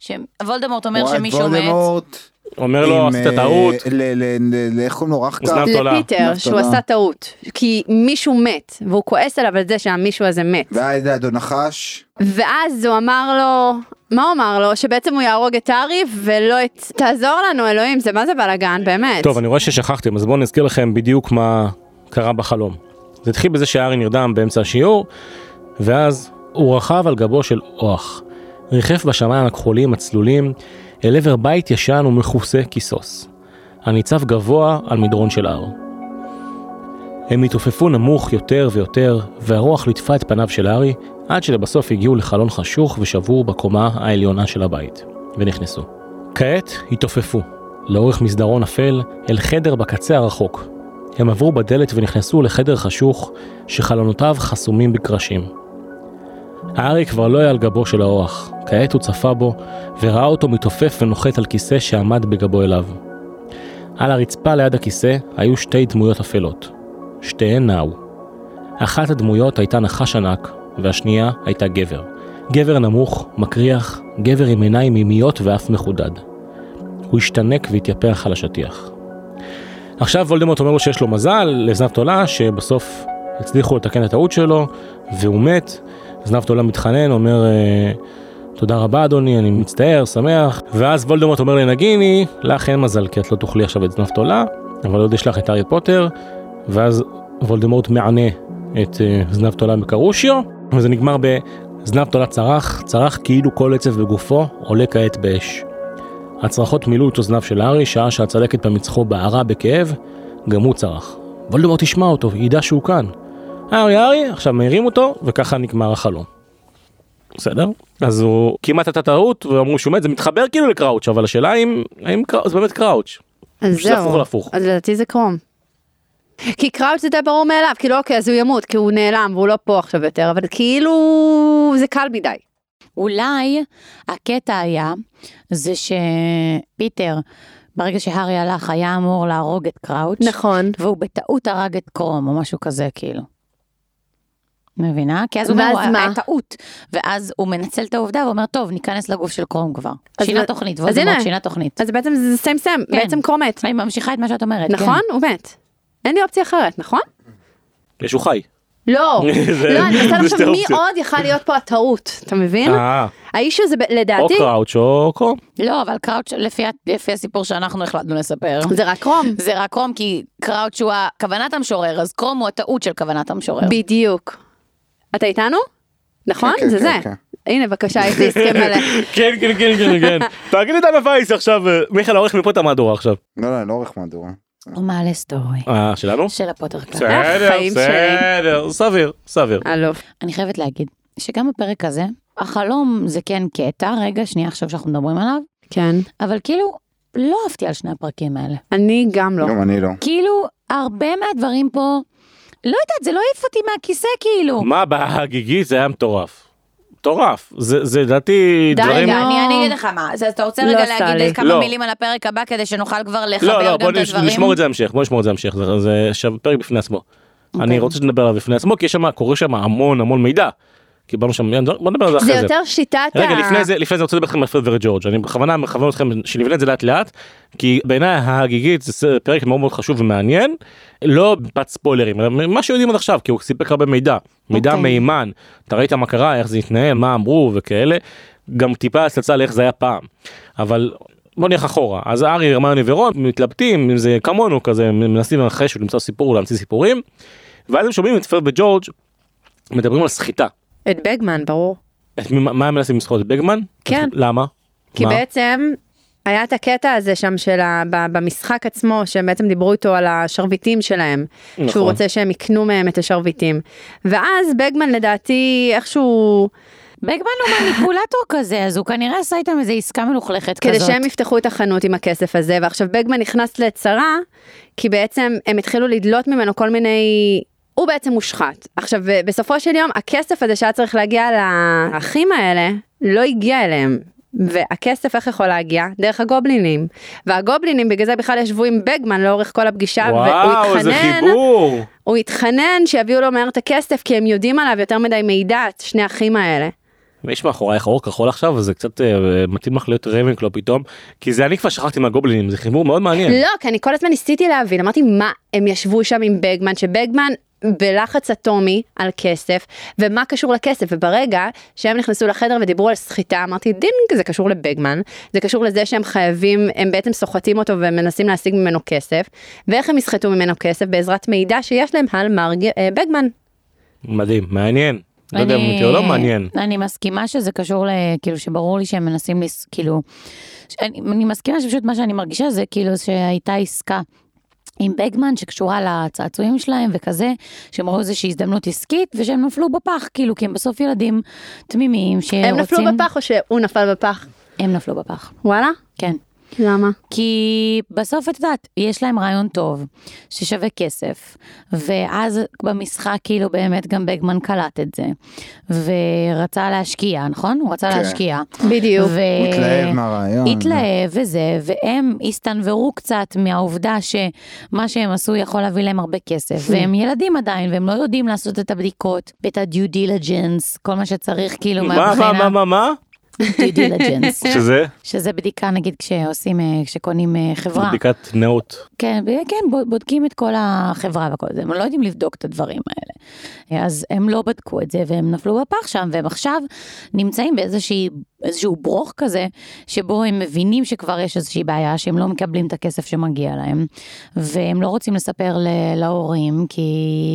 שוולדמורט אומר שמישהו מת. וולדמורט אומר לו, עשית אה, טעות. ל- ל- ל- איך קוראים לו? רחקה? לפיטר, שהוא. עשה טעות, כי מישהו מת, והוא כועס עליו על זה שהמישהו הזה מת. והיה לידו נחש. ואז הוא אמר לו, מה הוא אמר לו? שבעצם הוא יהרוג את הארי ולא את... תעזור לנו אלוהים, זה מה זה בלאגן, באמת. טוב, אני רואה ששכחתם, אז בואו נזכיר לכם בדיוק מה קרה בחלום. זה התחיל בזה שהארי נרדם באמצע השיעור, ואז הוא רכב על גבו של אוח. ריחף בשמיים הכחולים הצלולים אל עבר בית ישן ומכוסה כיסוס, הניצב גבוה על מדרון של הר. הם התעופפו נמוך יותר ויותר, והרוח ליטפה את פניו של הארי, עד שלבסוף הגיעו לחלון חשוך ושבור בקומה העליונה של הבית, ונכנסו. כעת התעופפו, לאורך מסדרון אפל, אל חדר בקצה הרחוק. הם עברו בדלת ונכנסו לחדר חשוך, שחלונותיו חסומים בקרשים. הארי כבר לא היה על גבו של האוח, כעת הוא צפה בו, וראה אותו מתעופף ונוחת על כיסא שעמד בגבו אליו. על הרצפה ליד הכיסא היו שתי דמויות אפלות. שתיהן נעו. אחת הדמויות הייתה נחש ענק, והשנייה הייתה גבר. גבר נמוך, מקריח, גבר עם עיניים מימיות ואף מחודד. הוא השתנק והתייפח על השטיח. עכשיו וולדמורט אומר לו שיש לו מזל לזנב תולה שבסוף הצליחו לתקן את הטעות שלו והוא מת. זנב תולה מתחנן, אומר אה, תודה רבה אדוני, אני מצטער, שמח. ואז וולדמורט אומר לנגיני, לך אין מזל כי את לא תאכלי עכשיו את זנב תולה, אבל עוד יש לך את הארי פוטר. ואז וולדמורט מענה את אה, זנב תולה בקרושיו, וזה נגמר בזנב תולה צרח, צרח כאילו כל עצב בגופו עולה כעת באש. הצרחות מילאו את אוזניו של הארי, שעה שהצלקת במצחו בערה בכאב, גם הוא צרח. וולדמורט ישמע אותו, ידע שהוא כאן. הארי, הארי, עכשיו מעירים אותו, וככה נגמר החלום. בסדר? אז הוא כמעט הייתה טעות, ואמרו שהוא מת, זה מתחבר כאילו לקראוץ', אבל השאלה אם, האם קראוץ', זה באמת קראוץ'. אז שזה הפוך להפוך. אז לדעתי זה קרום. כי קראוץ' זה די ברור מאליו, כאילו אוקיי, אז הוא ימות, כי הוא נעלם והוא לא פה עכשיו יותר, אבל כאילו זה קל מדי. אולי הקטע היה, זה שפיטר, ברגע שהארי הלך, היה אמור להרוג את קראוץ', נכון. והוא בטעות הרג את קרום, או משהו כזה, כאילו. מבינה? כי אז הוא אומר, מה? היה טעות. ואז הוא מנצל את העובדה ואומר, טוב, ניכנס לגוף של קרום כבר. שינה תוכנית, וולדמורט. שינה תוכנית. אז בעצם זה סיים סיים, כן. בעצם קרום מת. אני ממשיכה את מה שאת אומרת. נכון? הוא מת. אין לי אופציה אחרת, נכון? יש הוא חי. לא, לא, אני מנסה זה לחשוב מי. עוד יכל להיות פה הטעות, אתה מבין? אה, האיש הזה ב- או לדעתי, קראוץ' או קרום. כן. לא, אבל קראוץ', לפי הסיפור שאנחנו החלטנו לספר. זה רק קרום. זה רק קרום, כי קראוץ' הוא כוונת המשורר, אז קרום הוא הטעות של כוונת המשורר. בדיוק. אתה איתנו? נכון? כן, זה כן, זה. כן. הנה בבקשה, יש לי הסכם מלא. כן, כן, כן, כן, כן. תגיד לי דנה וייס עכשיו, אה, מיכאל עורך מפה את המהדורה עכשיו. לא, לא, לא עורך מהדורה. הוא מעלה סטורי. אה, שלנו? של הפוטר קלאב. בסדר. בסדר, סביר, סביר. אלוף. אני חייבת להגיד שגם בפרק הזה, החלום זה כן קטע, רגע, שנייה עכשיו שאנחנו מדברים עליו, כן. אבל כאילו, לא אהבתי על שני הפרקים האלה. אני גם לא. גם אני לא. כאילו, הרבה מהדברים פה, לא יודעת, זה לא העיף אותי מהכיסא כאילו. מה בהגיגי זה היה מטורף. מטורף. זה זה לדעתי די, דברים... רגע, רגע, אני, אני אגיד לך מה, אז אתה רוצה לא רגע להגיד כמה לא. מילים על הפרק הבא כדי שנוכל כבר לא, לחבר לא, גם בוא את הדברים? נשמור את זה להמשך, בוא נשמור את זה להמשך, זה- פרק בפני עצמו. אני אוקיי. רוצה שנדבר עליו בפני עצמו, כי יש שם, קורה שם המון המון מידע. קיבלנו שם, בוא נדבר על זה זה אחרי זה. יותר שיטת ה... רגע לפני זה לפני זה רוצה לדבר איתכם על פרד וג'ורג' אני בכוונה מכוון אתכם שנבנה את זה לאט לאט כי בעיניי ההגיגית זה פרק מאוד מאוד חשוב ומעניין לא מפת ספוילרים אלא מה שיודעים עד עכשיו כי הוא סיפק הרבה מידע מידע אוקיי. מהימן אתה ראית מה קרה איך זה התנהל מה אמרו וכאלה גם טיפה הצצה לאיך זה היה פעם אבל בוא נלך אחורה אז ארי הרמיוני ורון מתלבטים אם זה כמונו כזה מנסים לנחש ולמצוא סיפור ולהמציא סיפורים. ואז הם שומעים את פרד וג'ורג' מדברים על סחיטה. את בגמן, ברור. את מי- מה הם מנסים לסחוט את בגמן? כן. למה? כי מה? בעצם היה את הקטע הזה שם של ה... ב- במשחק עצמו, שהם בעצם דיברו איתו על השרביטים שלהם, נכון. שהוא רוצה שהם יקנו מהם את השרביטים. ואז בגמן לדעתי איכשהו, בגמן הוא מניפולטור כזה, אז הוא כנראה עשה איתם איזה עסקה מלוכלכת כזאת. כדי שהם יפתחו את החנות עם הכסף הזה, ועכשיו בגמן נכנס לצרה, כי בעצם הם התחילו לדלות ממנו כל מיני... הוא בעצם מושחת. עכשיו, בסופו של יום, הכסף הזה שהיה צריך להגיע לאחים האלה, לא הגיע אליהם. והכסף איך יכול להגיע? דרך הגובלינים. והגובלינים בגלל זה בכלל ישבו עם בגמן לאורך כל הפגישה, והוא וואו איזה התחנן, חיבור. הוא התחנן שיביאו לו מהר את הכסף, כי הם יודעים עליו יותר מדי מידע, את שני האחים האלה. יש מאחורייך אור כחול עכשיו וזה קצת אה, מתאים לך להיות רייבנקלו פתאום כי זה אני כבר שכחתי מהגובלינים זה חיבור מאוד מעניין. לא, כי אני כל הזמן ניסיתי להבין, אמרתי מה, הם ישבו שם עם בגמן, שבגמן בלחץ אטומי על כסף, ומה קשור לכסף, וברגע שהם נכנסו לחדר ודיברו על סחיטה, אמרתי דין זה קשור לבגמן, זה קשור לזה שהם חייבים, הם בעצם סוחטים אותו ומנסים להשיג ממנו כסף, ואיך הם יסחטו ממנו כסף בעזרת מידע שיש להם על מר אה, בגמן. מדהים מעניין. לא יודע אם אמיתי או לא מעניין. אני מסכימה שזה קשור ל... כאילו שברור לי שהם מנסים לס... כאילו... אני מסכימה שפשוט מה שאני מרגישה זה כאילו שהייתה עסקה. עם בגמן שקשורה לצעצועים שלהם וכזה, שהם ראו איזושהי הזדמנות עסקית ושהם נפלו בפח, כאילו, כי הם בסוף ילדים תמימים שרוצים... הם נפלו בפח או שהוא נפל בפח? הם נפלו בפח, וואלה? כן. למה? כי בסוף את יודעת, יש להם רעיון טוב, ששווה כסף, ואז במשחק כאילו באמת גם בגמן קלט את זה, ורצה להשקיע, נכון? הוא רצה כן. להשקיע. בדיוק. ו... התלהב מהרעיון. התלהב וזה, והם הסתנוורו קצת מהעובדה שמה שהם עשו יכול להביא להם הרבה כסף, והם ילדים עדיין, והם לא יודעים לעשות את הבדיקות, ואת ה-due diligence, כל מה שצריך כאילו מה מה מה מה מה? Due diligence, שזה שזה בדיקה נגיד כשעושים, אה, כשקונים אה, חברה. בדיקת נאות. כן, כן, בודקים את כל החברה וכל זה, הם לא יודעים לבדוק את הדברים האלה. אז הם לא בדקו את זה והם נפלו בפח שם, והם עכשיו נמצאים באיזושהי, איזשהו ברוך כזה, שבו הם מבינים שכבר יש איזושהי בעיה, שהם לא מקבלים את הכסף שמגיע להם, והם לא רוצים לספר להורים, כי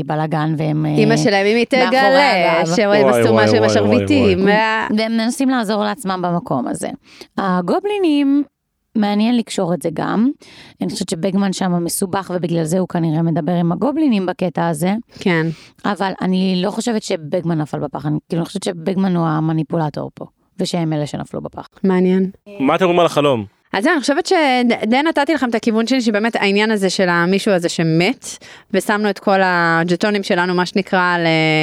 בלאגן והם... אה, אימא שלהם, אם היא תגלה. שהם עשו משהו עם השרביטים. וה- והם מנסים לעזור לעצמם במקום הזה. הגובלינים, מעניין לקשור את זה גם. אני חושבת שבגמן שם מסובך ובגלל זה הוא כנראה מדבר עם הגובלינים בקטע הזה, כן. אבל אני לא חושבת שבגמן נפל בפח, אני כאילו אני חושבת שבגמן הוא המניפולטור פה, ושהם אלה שנפלו בפח. מעניין. מה אתם אומרים על החלום? אז אני חושבת שדי נתתי לכם את הכיוון שלי, שבאמת העניין הזה של המישהו הזה שמת, ושמנו את כל הג'טונים שלנו, מה שנקרא,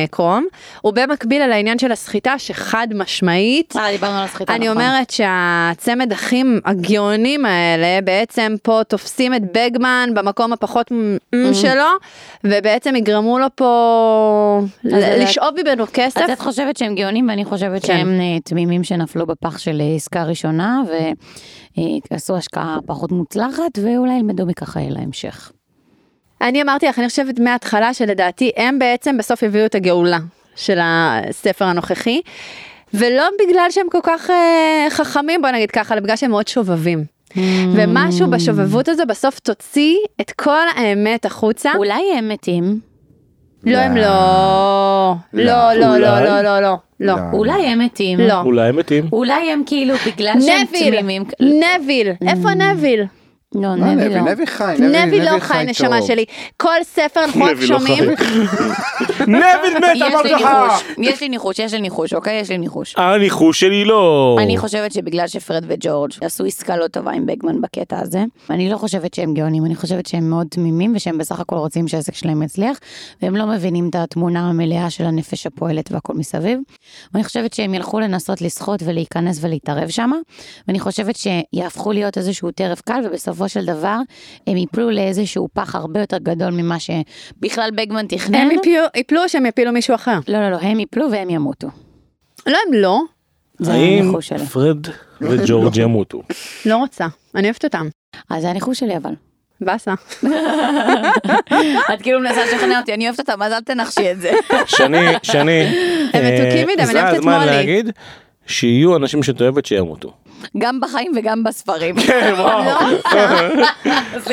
לקרום, הוא במקביל על העניין של הסחיטה, שחד משמעית, אה, דיברנו על הסחיטה, אני נכון. אומרת שהצמד אחים הגאונים האלה בעצם פה תופסים את בגמן במקום הפחות Mm-hmm. שלו ובעצם יגרמו לו פה לשאוב ממנו כסף. אז את חושבת שהם גאונים ואני חושבת כן. שהם אה, תמימים שנפלו בפח של אה, עסקה ראשונה ועשו השקעה פחות מוצלחת ואולי ילמדו מכך אה, להמשך. אני אמרתי לך, אני חושבת מההתחלה שלדעתי הם בעצם בסוף הביאו את הגאולה של הספר הנוכחי, ולא בגלל שהם כל כך אה, חכמים, בוא נגיד ככה, אלא בגלל שהם מאוד שובבים. ומשהו בשובבות הזו בסוף תוציא את כל האמת החוצה. אולי הם מתים, לא, הם לא. לא. לא, לא, לא? לא, לא, לא, לא. לא. אולי הם מתים. לא. אולי הם מתים. אולי הם כאילו בגלל שהם נביל, תמימים. נביל, איפה נביל? לא, לא, נבי, לא. נבי חי, נביל לא חי, נשמה. שלי. כל ספר אנחנו רק לא שומעים. נביל מת יש אמרתי לי לך. ניחוש, יש לי ניחוש, יש לי ניחוש, אוקיי? יש לי ניחוש. הניחוש שלי לא. אני חושבת שבגלל שפרד וג'ורג' עשו עסקה לא טובה עם בגמן בקטע הזה, אני לא חושבת שהם גאונים, אני חושבת שהם מאוד תמימים ושהם בסך הכל רוצים שהעסק שלהם יצליח, והם לא מבינים את התמונה המלאה של הנפש הפועלת והכל מסביב. ואני חושבת שהם ילכו לנסות לסחוט ולהיכנס ולהתערב שם, ואני חושבת שיהפכו להיות איזשהו טרף קל, ובסופו של דבר הם ייפלו לאיזשהו פח הרבה יותר גדול ממה שבכלל בגמן תכנן. הם יפלו- יפלו או שהם יפילו מישהו אחר? לא, לא, לא, הם יפלו והם ימותו. לא, הם לא. זה האם הניחוש שלי. פרד וג'ורג' ימותו? לא רוצה. אני אוהבת אותם. אז זה הניחוש שלי אבל. באסה. את כאילו מנסה לשכנע אותי, אני אוהבת אותם, אז אל תנחשי את זה. שני, שני. הם מתוקים אה, מדי, אני זה אוהבת את הזמן מולי. שיהיו אנשים שאת אוהבת שימותו. גם בחיים וגם בספרים. כן, וואו.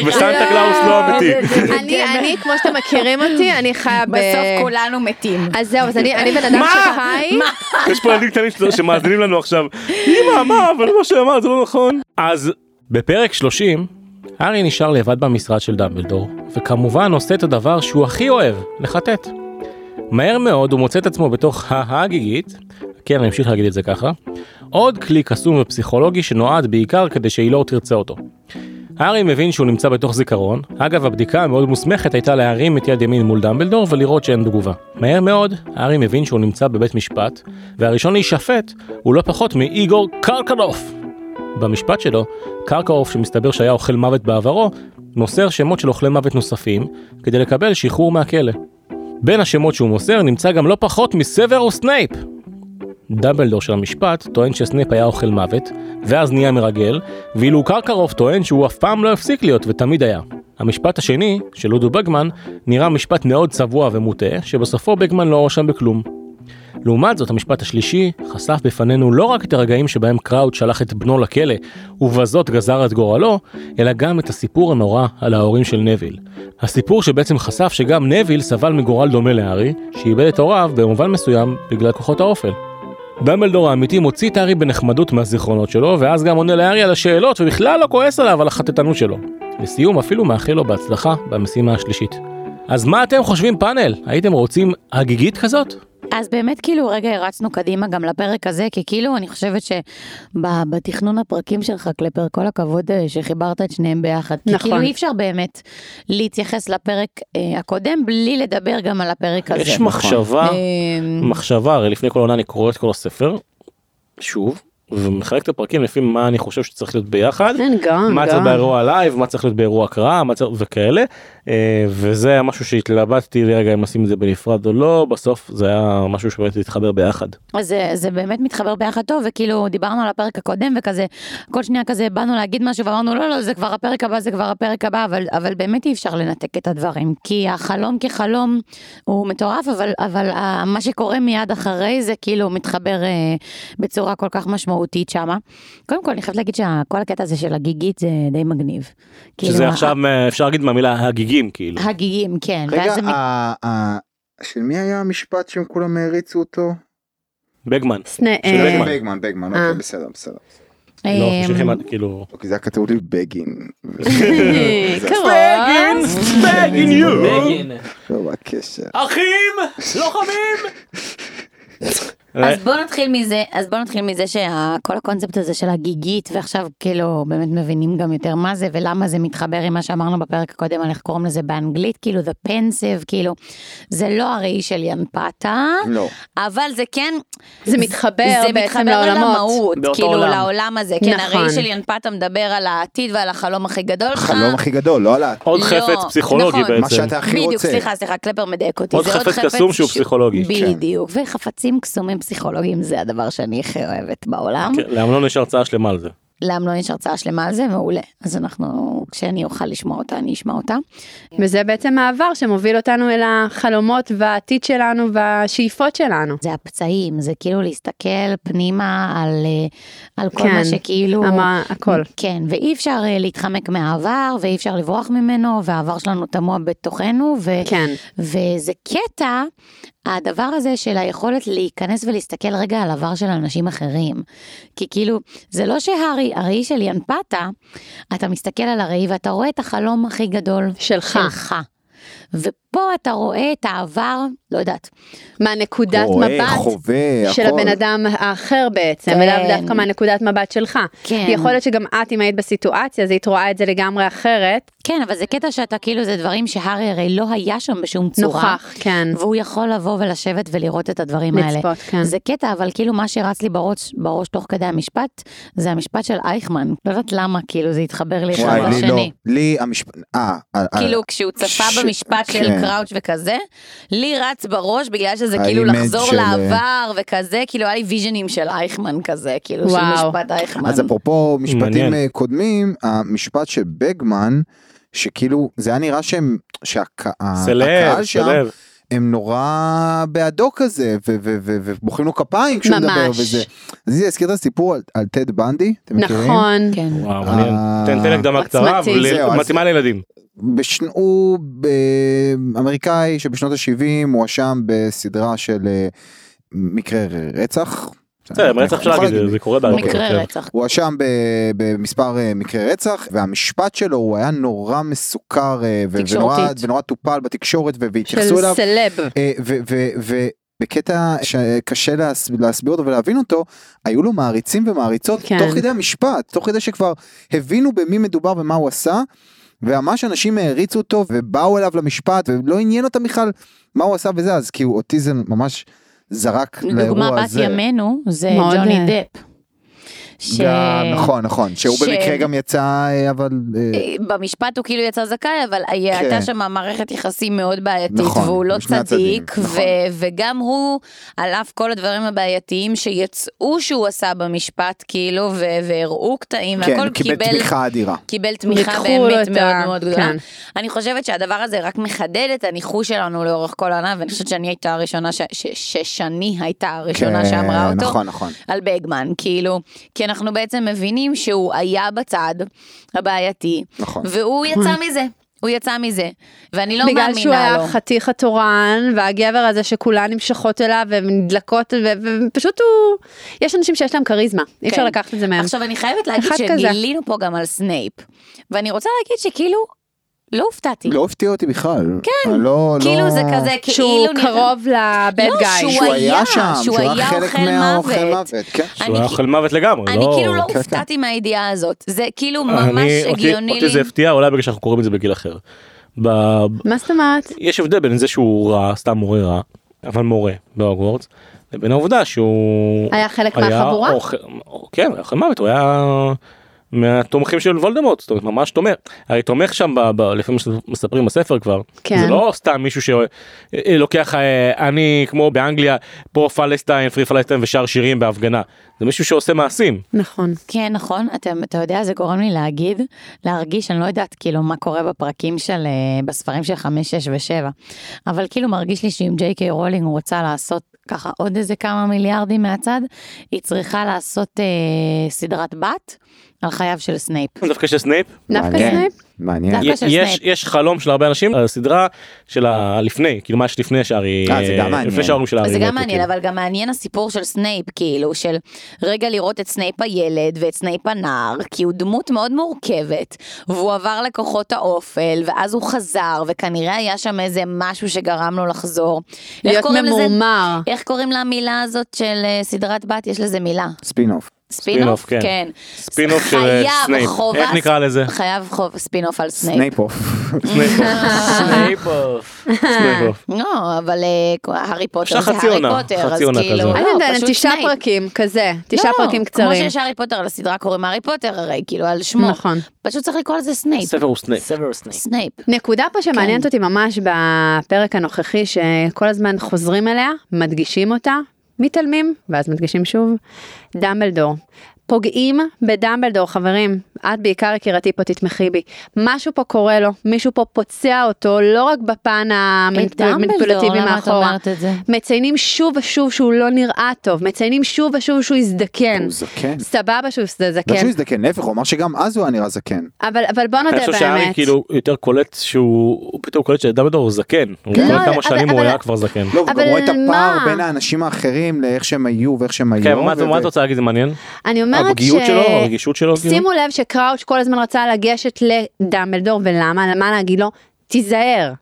וסנטה קלאוס לא אמיתי. אני, אני, כמו שאתם מכירים אותי, אני חיה ב... בסוף כולנו מתים. אז זהו, אז אני אני בן אדם מה? שחי. יש פה ילדים קטנים שמאזינים לנו עכשיו. אמא, מה, אבל מה שאמרת זה לא נכון. אז בפרק 30, הארי נשאר לבד במשרד של דמבלדור, וכמובן עושה את הדבר שהוא הכי אוהב, לחטט. מהר מאוד הוא מוצא את עצמו בתוך ההגיגית, כן, אני אמשיך להגיד את זה ככה, עוד כלי קסום ופסיכולוגי שנועד בעיקר כדי שהיא לא תרצה אותו. הארי מבין שהוא נמצא בתוך זיכרון, אגב הבדיקה המאוד מוסמכת הייתה להרים את יד ימין מול דמבלדור ולראות שאין תגובה. מהר מאוד, הארי מבין שהוא נמצא בבית משפט, והראשון להישפט הוא לא פחות מאיגור קרקרוף. במשפט שלו, קרקרוף שמסתבר שהיה אוכל מוות בעברו, מוסר שמות של אוכלי מוות נוספים, כדי לקבל שחרור מהכלא. בין השמות שהוא מוסר נמצא גם לא פחות מסוורוס סנייפ, דמבלדור של המשפט טוען שסנייפ היה אוכל מוות, ואז נהיה מרגל, ואילו קרקרוף טוען שהוא אף פעם לא הפסיק להיות ותמיד היה. המשפט השני, של לודו בגמן, נראה משפט מאוד צבוע ומוטה, שבסופו בגמן לא הואשם בכלום. לעומת זאת, המשפט השלישי חשף בפנינו לא רק את הרגעים שבהם קראוט שלח את בנו לכלא, ובזאת גזר את גורלו, אלא גם את הסיפור הנורא על ההורים של נביל. הסיפור שבעצם חשף שגם נביל סבל מגורל דומה להארי, שאיבד את הוריו במובן מסוים בגלל כוחות האופל. דמבלדור האמיתי מוציא את הארי בנחמדות מהזיכרונות שלו, ואז גם עונה להארי על השאלות, ובכלל לא כועס עליו על החטטנות שלו. לסיום, אפילו מאחל לו בהצלחה במשימה השלישית. אז מה אתם חושבים פאנל? הייתם רוצים הגיגית כזאת? אז באמת כאילו רגע הרצנו קדימה גם לפרק הזה, כי כאילו אני חושבת שבתכנון הפרקים שלך, קלפר, כל הכבוד אה, שחיברת את שניהם ביחד. כי נכון. כאילו אי אפשר באמת להתייחס לפרק אה, הקודם בלי לדבר גם על הפרק הזה. יש מחשבה, אה, מחשבה, הרי לפני כל עונה אני קורא את כל הספר, שוב, ומחלק את הפרקים לפי מה אני חושב שצריך להיות ביחד. כן, גם, מה צריך גם. באירוע לייב, מה צריך להיות באירוע הקראה, מה צריך וכאלה. אה, וזה היה משהו שהתלבטתי לרגע אם לשים את זה בנפרד או לא, בסוף זה היה משהו שבאמת התחבר ביחד. אז זה, זה באמת מתחבר ביחד טוב, וכאילו דיברנו על הפרק הקודם וכזה, כל שנייה כזה באנו להגיד משהו ואמרנו לא לא זה כבר הפרק הבא זה כבר הפרק הבא, אבל, אבל באמת אי אפשר לנתק את הדברים, כי החלום כחלום הוא מטורף, אבל, אבל ה- מה שקורה מיד אחרי זה כאילו מתחבר אה, בצורה כל כך משמעותית שמה. קודם כל אני חייבת להגיד שכל הקטע הזה של הגיגית זה די מגניב. כאילו, שזה ה- עכשיו אה, אפשר להגיד מהמילה הגיגים כאילו. הגיגים, כן. רגע, ואז זה מת- ה- ה- של מי היה המשפט שהם כולם העריצו אותו? בגמן. סנה- של אה, בגמן. בגמן, בגמן, אה. אוקיי, בסדר, בסדר. לא, אה, כאילו. אוקיי, זה היה כתוב לי בגין. אה. בגין יו. בגין. לא, הקשר? אחים, לוחמים. אז בוא נתחיל מזה, אז בוא נתחיל מזה שכל הקונספט הזה של הגיגית ועכשיו כאילו באמת מבינים גם יותר מה זה ולמה זה מתחבר עם מה שאמרנו בפרק הקודם על איך קוראים לזה באנגלית כאילו the pensive כאילו זה לא הראי של ינפתה לא. אבל זה כן זה מתחבר זה בעצם מתחבר לעולמות. למהות כאילו עולם. לעולם הזה כן נכון. הראי של ינפתה מדבר על העתיד ועל החלום הכי גדול שלך. החלום הכי גדול, לא על ה... עוד לא, חפץ פסיכולוגי נכון. בעצם. מה שאתה הכי בדיוק, רוצה. סליחה, סליחה, קלפר מדייק אותי. עוד חפץ קסום שהוא פסיכולוגי. כן. בדיוק, וחפצים קסומים פסיכולוגיים זה הדבר שאני הכי אוהבת בעולם. כן, לאמנון יש הרצאה שלמה על זה. לאמנון יש הרצאה שלמה על זה, מעולה. אז אנחנו, כשאני אוכל לשמוע אותה, אני אשמע אותה. וזה בעצם מעבר שמוביל אותנו אל החלומות והעתיד שלנו והשאיפות שלנו. זה הפצעים, זה כאילו להסתכל פנימה על, אה, על כל כן, מה שכאילו... המה- הכל. כן, ואי אפשר אה, להתחמק מהעבר, ואי אפשר לברוח ממנו, והעבר שלנו טמוע בתוכנו, ו... כן. וזה קטע, הדבר הזה של היכולת להיכנס ולהסתכל רגע על עבר של אנשים אחרים. כי כאילו, זה לא שהראי, הראי של ינפתה, אתה מסתכל על הראי ואתה רואה את החלום הכי גדול שלך. שלך. ופה אתה רואה את העבר, לא יודעת, מהנקודת רואה, מבט חווה, של הכל. הבן אדם האחר בעצם, כן. ולאו דווקא מהנקודת מבט שלך. כן. יכול להיות שגם את, אם היית בסיטואציה, אז היית רואה את זה לגמרי אחרת. כן, אבל זה קטע שאתה כאילו, זה דברים שהארי הרי לא היה שם בשום צורה. נוכח, כן. והוא יכול לבוא ולשבת ולראות את הדברים האלה. לצפות, כן. זה קטע, אבל כאילו מה שרץ לי בראש, בראש תוך כדי המשפט, זה המשפט של אייכמן. לא יודעת למה, כאילו זה התחבר לי אחד לי לא. לשני. לי המשפט... אה, אה, אה, כאילו כשהוא צפה ש- במשפט של כן. קראוץ' וכזה, לי רץ בראש בגלל שזה כאילו לחזור של- לעבר וכזה, כאילו היה לי ויז'נים של אייכמן כזה, כאילו של וואו. משפט אייכמן. אז אפרופו משפטים מעניין. אה, קודמים, המשפט של בגמן, שכאילו זה היה נראה שהם, שהקהל שם, סלב. הם נורא בעדו כזה ו- ו- ו- ומוחאים לו כפיים כשהוא מדבר. וזה. אז זה הזכיר את הסיפור על, על טד בנדי, אתם מכירים? נכון. כן. וואו. אה, תן תן הקדמה קצרה. אבל מתאימה לילדים. בשנ... הוא ב- אמריקאי שבשנות ה-70 הואשם בסדרה של אה, מקרי רצח. בסדר, רצח אפשר להגיד. זה קורה בארץ. מקרה כן. רצח. הוא הואשם במספר אה, מקרי רצח והמשפט שלו הוא היה נורא מסוכר אה, ונורא, טופל בתקשורת של והתייחסו אליו. סלב. אה, בקטע שקשה להס- להסביר אותו ולהבין אותו, היו לו מעריצים ומעריצות כן. תוך כדי המשפט, תוך כדי שכבר הבינו במי מדובר ומה הוא עשה, וממש אנשים העריצו אותו ובאו אליו למשפט ולא עניין אותם בכלל מה הוא עשה וזה, אז כאילו אותי זה ממש זרק דוגמה לאירוע בת הזה. ימינו זה ג'וני אה, דפ. ש- גם, נכון נכון שהוא ש- במקרה גם יצא אה, אבל אה, אה, במשפט הוא כאילו יצא זכאי אבל הייתה שם מערכת יחסים מאוד בעייתית כן. נכון, והוא לא צדיק נכון. ו- וגם הוא על אף כל הדברים הבעייתיים שיצאו שהוא עשה במשפט כאילו ו- והראו קטעים כן, והכל הוא קיבל תמיכה אדירה. קיבל תמיכה באמת מאוד ה- מאוד גדולה. כן. אני חושבת שהדבר הזה רק מחדד את הניחוש שלנו לאורך כל העונה ואני חושבת שאני הייתה הראשונה ש- ש- ששני הייתה הראשונה כן, שאמרה אותו. נכון נכון. על בגמן, כאילו, כי אנחנו בעצם מבינים שהוא היה בצד הבעייתי, נכון. והוא יצא מזה, הוא יצא מזה, ואני לא בגלל שהוא מאמינה לו. היה חתיך התורן והגבר הזה שכולן נמשכות אליו ונדלקות ו- ופשוט הוא יש אנשים שיש להם כריזמה אי אפשר כן. לקחת את זה מהם. עכשיו אני חייבת להגיד כזה. שגילינו פה גם על סנייפ, ואני רוצה להגיד שכאילו, לא הופתעתי. לא הפתיע אותי בכלל. כן. לא, כאילו לא... זה כזה, שהוא כאילו... נראה- קרוב לבד לא, גיא. שהוא שהוא היה היה, שם, שהוא שהוא היה היה חלק אוכל מהאוכל מוות. מוות. כן. שהוא אני- היה אוכל מוות לגמרי, אני לא... כאילו לא כן, כן. הופתעתי מהידיעה הזאת, זה כאילו ממש אני- אותי- הגיוני אותי זה לי. הפתיע, אולי בגלל שאנחנו קוראים את זה בגיל אחר. ב- מה זאת אומרת? יש הבדל בין זה שהוא רע, סתם מורה רע, אבל מורה בהוגוורטס, לבין העובדה שהוא... היה חלק מהחבורה? אוכל- כן, אוכל מוות, הוא היה מהתומכים של וולדמורט, זאת אומרת ממש תומך. הרי תומך שם, ב- ב- לפעמים מספרים בספר כבר, כן. זה לא סתם מישהו שלוקח, אני כמו באנגליה, free Palestine, free Palestine ושר שירים בהפגנה, זה מישהו שעושה מעשים. נכון. כן, נכון, אתה, אתה יודע, זה גורם לי להגיד, להרגיש, אני לא יודעת כאילו מה קורה בפרקים של, אה, בספרים של 5, 6 ו-7, אבל כאילו מרגיש לי שאם ג'יי קיי רולינג רוצה לעשות ככה עוד איזה כמה מיליארדים מהצד, היא צריכה לעשות אה, סדרת בת על חייו של סנייפ. דווקא של סנייפ, דווקא. סנייפ? מעניין. של יש. יש חלום של הרבה אנשים על הסדרה של הלפני, כאילו מה אה, זה גם מעניין. לפני שההורים של הארי זה גם מעניין, כאילו. אבל גם מעניין הסיפור של סנייפ, כאילו, של רגע לראות את סנייפ הילד ואת סנייפ הנער, כי הוא דמות מאוד מורכבת, והוא עבר לכוחות האופל, ואז הוא חזר, וכנראה היה שם איזה משהו שגרם לו לחזור. איך להיות? ממורמר. איך קוראים למילה הזאת של אה, סדרת בת? יש לזה מילה. spin-off. spin-off? כן. כן. ספינוף של אה, סנייפ, חובה- איך נקרא לזה? חייב חוב ספינוף על סנייפ. סנייפוף. סנייפוף. סנייפוף. לא, אבל אה, הארי פוטר זה הארי פוטר, אז כאילו, כזאת. אני לא, יודעת, תשעה סנייפ. פרקים כזה, תשעה לא, פרקים כמו קצרים. שיש הארי פוטר לסדרה קוראים הארי פוטר הרי, כאילו על שמו. נכון. פשוט צריך לקרוא לזה סנייפ. סנייפ. סנייפ. סנייפ. נקודה פה שמעניינת כן. אותי ממש בפרק הנוכחי שכל הזמן חוזרים אליה, מדגישים אותה, מתעלמים, ואז מדגישים שוב, דמבלדור. פוגעים בדמבלדור, חברים. את בעיקר יקירתי פה תתמכי בי. משהו פה קורה לו, מישהו פה פוצע אותו, לא רק בפן את דמבלדור, המניפולטיבי למה את מאחורה. אומרת את זה? מציינים שוב ושוב שהוא לא נראה טוב, מציינים שוב ושוב שהוא הזדקן. הוא זקן. סבבה שהוא לא זקן, שהוא הזדקן, להפך, הוא אמר שגם אז הוא היה נראה זקן. אבל, אבל בוא נודה אני חושב שהארי באמת. כאילו יותר קולט שהוא הוא פתאום קולט שדמבלדור הוא זקן. הוא כן. כל לא, כמה אבל- שנים הוא אבל- היה כבר זקן. לא, הוא גם אבל רואה את הפער מה? בין האנשים האחרים לאיך שהם היו ואיך שהם היו. כן, מה את רוצה להגיד זה מעניין? אני אומרת הפגיעות שלו, הרגישות שלו? כאילו? שימו לב שקראוץ' כל הזמן רצה לגשת לדמבלדור, ולמה? למה להגיד לו? תיזהר.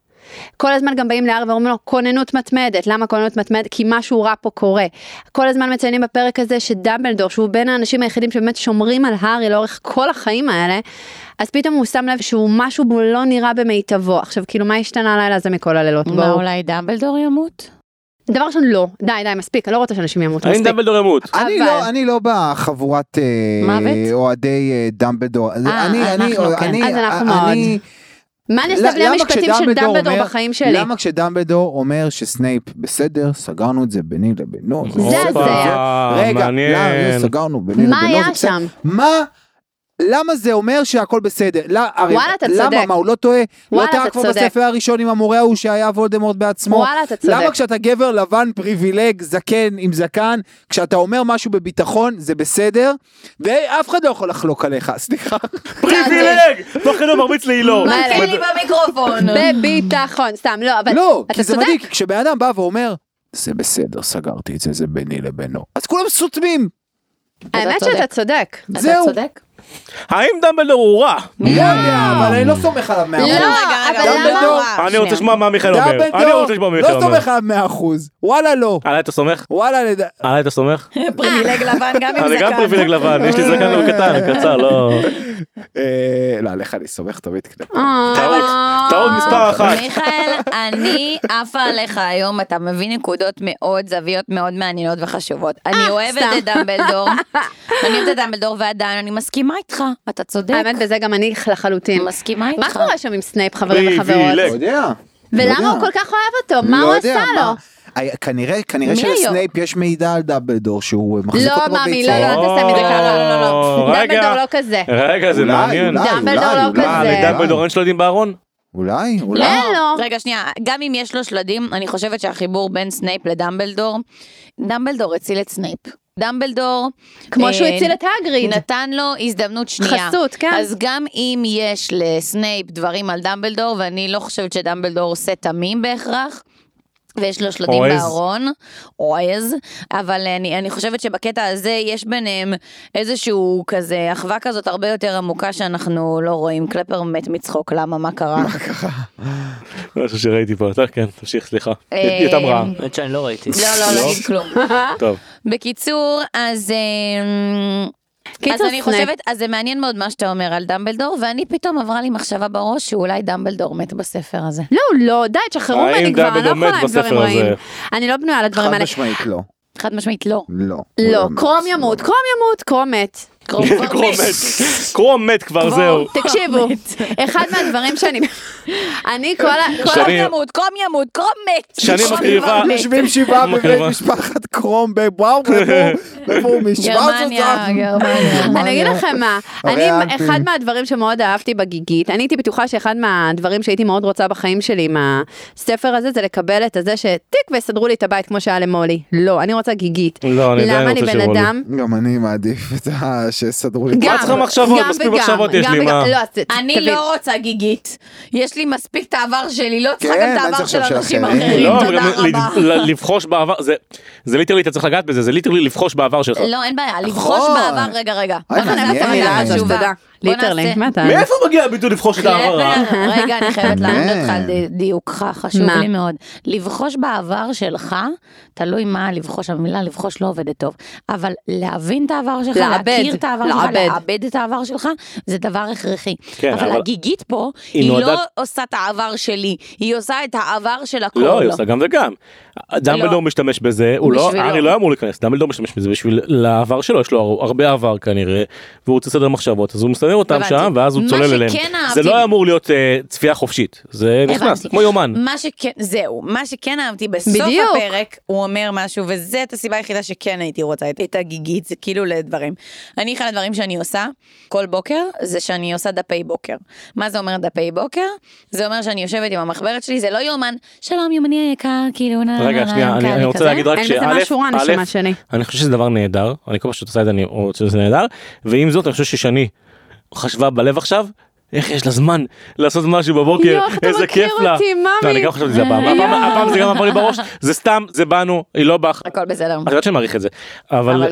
כל הזמן גם באים להארי ואומרים לו כוננות מתמדת, למה כוננות מתמדת? כי משהו רע פה קורה. כל הזמן מציינים בפרק הזה שדמבלדור, שהוא בין האנשים היחידים שבאמת שומרים על הארי לאורך כל החיים האלה, אז פתאום הוא שם לב שהוא משהו בו לא נראה במיטבו. עכשיו כאילו מה השתנה הלילה הזה מכל הלילות? מה, בואו. אולי דמבלדור ימות? דבר ראשון לא, די די מספיק, אני לא רוצה שאנשים ימותו, האם מספיק. דמבלדור ימות? אני לא, אני לא בחבורת אה? אוהדי אה, דמבלדור. אז אה, אני, אני, אנחנו כן. אני, אז אנחנו אני, מה אני אעשה בלי למה המשפטים של דמבלדור בחיים שלי? למה כשדמבלדור אומר שסנייפ בסדר, סגרנו את זה ביני לבינו. זה הזיה. רגע, מעניין. למה, סגרנו ביני מה לבינו. היה זה בסדר. שם? מה? למה זה אומר שהכל בסדר? לא, הרי, וואלה, אתה למה? צודק. מה, הוא לא טועה? וואלה, לא טעה אתה כבר צודק. בספר הראשון עם המורה ההוא שהיה וולדמורט בעצמו? וואלה, אתה צודק. למה כשאתה גבר לבן פריבילג, זקן עם זקן, כשאתה אומר משהו בביטחון, זה בסדר, ואף אחד לא יכול לחלוק עליך, סליחה. פריבילג! תוך כדי הוא מרביץ להילור. מתחיל לי במיקרופון. בביטחון, סתם, לא, אבל לא, אתה כי זה צודק. מדהים, כי כשבן אדם בא ואומר, זה בסדר, סגרתי את זה, זה ביני לבינו. אז כולם סותמים. האמת צודק. שאתה צודק. אתה. צודק. האם דמבלדור הוא רע? לא יודע, אבל אני לא סומך עליו מאה לא, אחוז. רגע, רגע, אבל למה למה? הוא רע? אני רוצה. לשמוע מה מיכאל אומר. אני רוצה לשמוע מה מיכאל לא אומר. סומך עליו מאה אחוז. וואלה לא. עליי אתה סומך? וואלה לד... עליי אתה סומך? פריבילג לבן גם עם אני גם זקן. פריבילג לבן, יש לי זקן לא קטן, קצר, לא... אה, לא, עליך אני סומך תמיד כדי. אה, טעות, טעות מספר אחת. מיכאל, אני עפה עליך היום, אתה מביא נקודות מאוד, זוויות מאוד מעניינות וחשובות. אני אוהבת. את דמבלדור, אני אוהבת את דמבלדור ועדיין אני מסכימה איתך, אתה צודק. האמת, בזה גם אני לחלוטין. מסכימה איתך. מה קורה שם עם סנייפ, חברים וחברות? לא. לא ולמה יודע. הוא כל כך אוהב אותו? מה לא הוא עשה לו? כנראה, כנראה? שלסנייפ יש מידע על דמבלדור שהוא מחזיק אותו לא, מאמי, בביצות. לא, לא, אל תעשה מזה ככה. לא, לא, לא. דמבלדור רגע. לא כזה. רגע, זה מעניין. דמבלדור אולי, לא כזה. לדמבלדור אין שלדים בארון? אולי, אולי. אין לו. רגע, שנייה, גם אם יש לו שלדים, אני חושבת שהחיבור בין סנייפ לדמבלדור, דמבלדור הציל את סנייפ. דמבלדור, כמו אה, שהוא הציל את האגריד. נתן לו הזדמנות שנייה. חסות, כן. אז גם אם יש לסנייפ דברים על דמבלדור, ואני לא חושבת שדמבלדור הוא שה תמים בהכרח, ויש לו שלדים עז. בארון, או עז, אבל אני, אני חושבת שבקטע הזה יש ביניהם איזשהו כזה אחווה כזאת הרבה יותר עמוקה שאנחנו לא רואים. קלפר מת מצחוק, למה? מה קרה? משהו שראיתי פה, אתה כן, תמשיך, סליחה. אה, יותם רעה. האמת שאני לא ראיתי. לא, לא, לא אגיד כלום. טוב. בקיצור, אז... אז אני. חושבת, אז זה מעניין מאוד מה שאתה אומר על דמבלדור, ואני פתאום עברה לי מחשבה בראש שאולי דמבלדור מת בספר הזה. לא, לא, די, תשחררו ממני כבר, אני לא יכולה עם דברים? רעים. אני לא בנויה לדברים חד האלה. משמעית לא. חד משמעית לא. לא. לא, קרום ימות, קרום ימות, קרום מת. קרום מת. קרום מת כבר, זהו. תקשיבו, אחד מהדברים שאני... אני כל ה... קרום ימות, קרום ימות, קרום מת. שאני מקריבה-. יושבים שבעה בבית. משפחת קרום מאיפה הוא משוויץ גרמניה, גרמניה. אני אגיד לכם מה, אני. אחד מהדברים שמאוד אהבתי בגיגית, אני הייתי בטוחה שאחד מהדברים שהייתי מאוד רוצה בחיים שלי עם הספר הזה, זה לקבל את הזה שטיק ויסדרו לי את הבית כמו שהיה למולי. לא, אני רוצה גיגית. לא, אני עדיין למה אני רוצה בן. אדם? גם אני מעדיף את ה... שיסדרו לי. גם, צריכה מחשבות? מספיק מחשבות יש לי. מה? לא, אני. לא רוצה גיגית. יש לי מספיק את העבר שלי, לא צריכה כן, גם את מה העבר זה של אנשים אחרים? לא, תודה רבה. לבחוש בעבר, זה- literally, אתה צריך לגעת בזה, זה literally לבחוש בעבר שלך. לא, אין בעיה, לבחוש נכון. בעבר, רגע, רגע. אה, literally, מה אתה... מאיפה מגיע הביטוי לבחוש את העבר? קלפר, רגע, אני חייבת לענות. אותך על די- דיוקך, חשוב מה? לי מאוד. לבחוש בעבר שלך, תלוי מה לבחוש, המילה לבחוש לא עובדת טוב, אבל להבין את העבר שלך, להכיר את העבר שלך, לעבד. לעבד את העבר שלך, זה דבר הכרחי. כן, אבל אבל- הגיגית פה, היא היא נועדה- לא עושה את העבר שלי, היא עושה את העבר של הכל. לא, היא עושה גם וגם. דמבלדור משתמש בזה, הוא לא. הארי לא אמור להיכנס, דמבלדור משתמש בזה בשביל לעבר שלו, יש לו הרבה עבר כנראה, והוא רוצה לסדר מחשבות, אז הוא מסדר אותם. שם, ואז הוא צולל אליהם. זה לא אמור להיות אה, צפייה חופשית, זה נכנס. כמו יומן. מה שכן, זהו, מה שכן אהבתי בסוף. הפרק, הוא אומר משהו, וזה את הסיבה היחידה שכן הייתי רוצה את, את הגיגית, זה כאילו לדברים. אני, אחד הדברים שאני עושה כל בוקר, זה שאני עושה דפי בוקר. מה זה אומר דפי בוקר? זה אומר שאני יושבת עם המחברת שלי, זה לא יומן, שלום יומני היקר, כאילו, רגע, שנייה, אני רוצה. להגיד רק שא'. אני חושב שזה דבר נהדר, אני כל פעם שאת עושה את זה אני חושב שזה נהדר, ועם זאת אני חושב ששני חשבה בלב עכשיו. איך יש לה זמן לעשות משהו בבוקר, יואו, איך אתה איזה מכיר כיף לה. אותי, מאמי. לא, אני גם חשבתי שזה הפעם, הפעם- זה גם עבר לי בראש, זה סתם, זה בנו, היא לא בך. הכל בסדר. את יודעת שאני מעריך את זה, אבל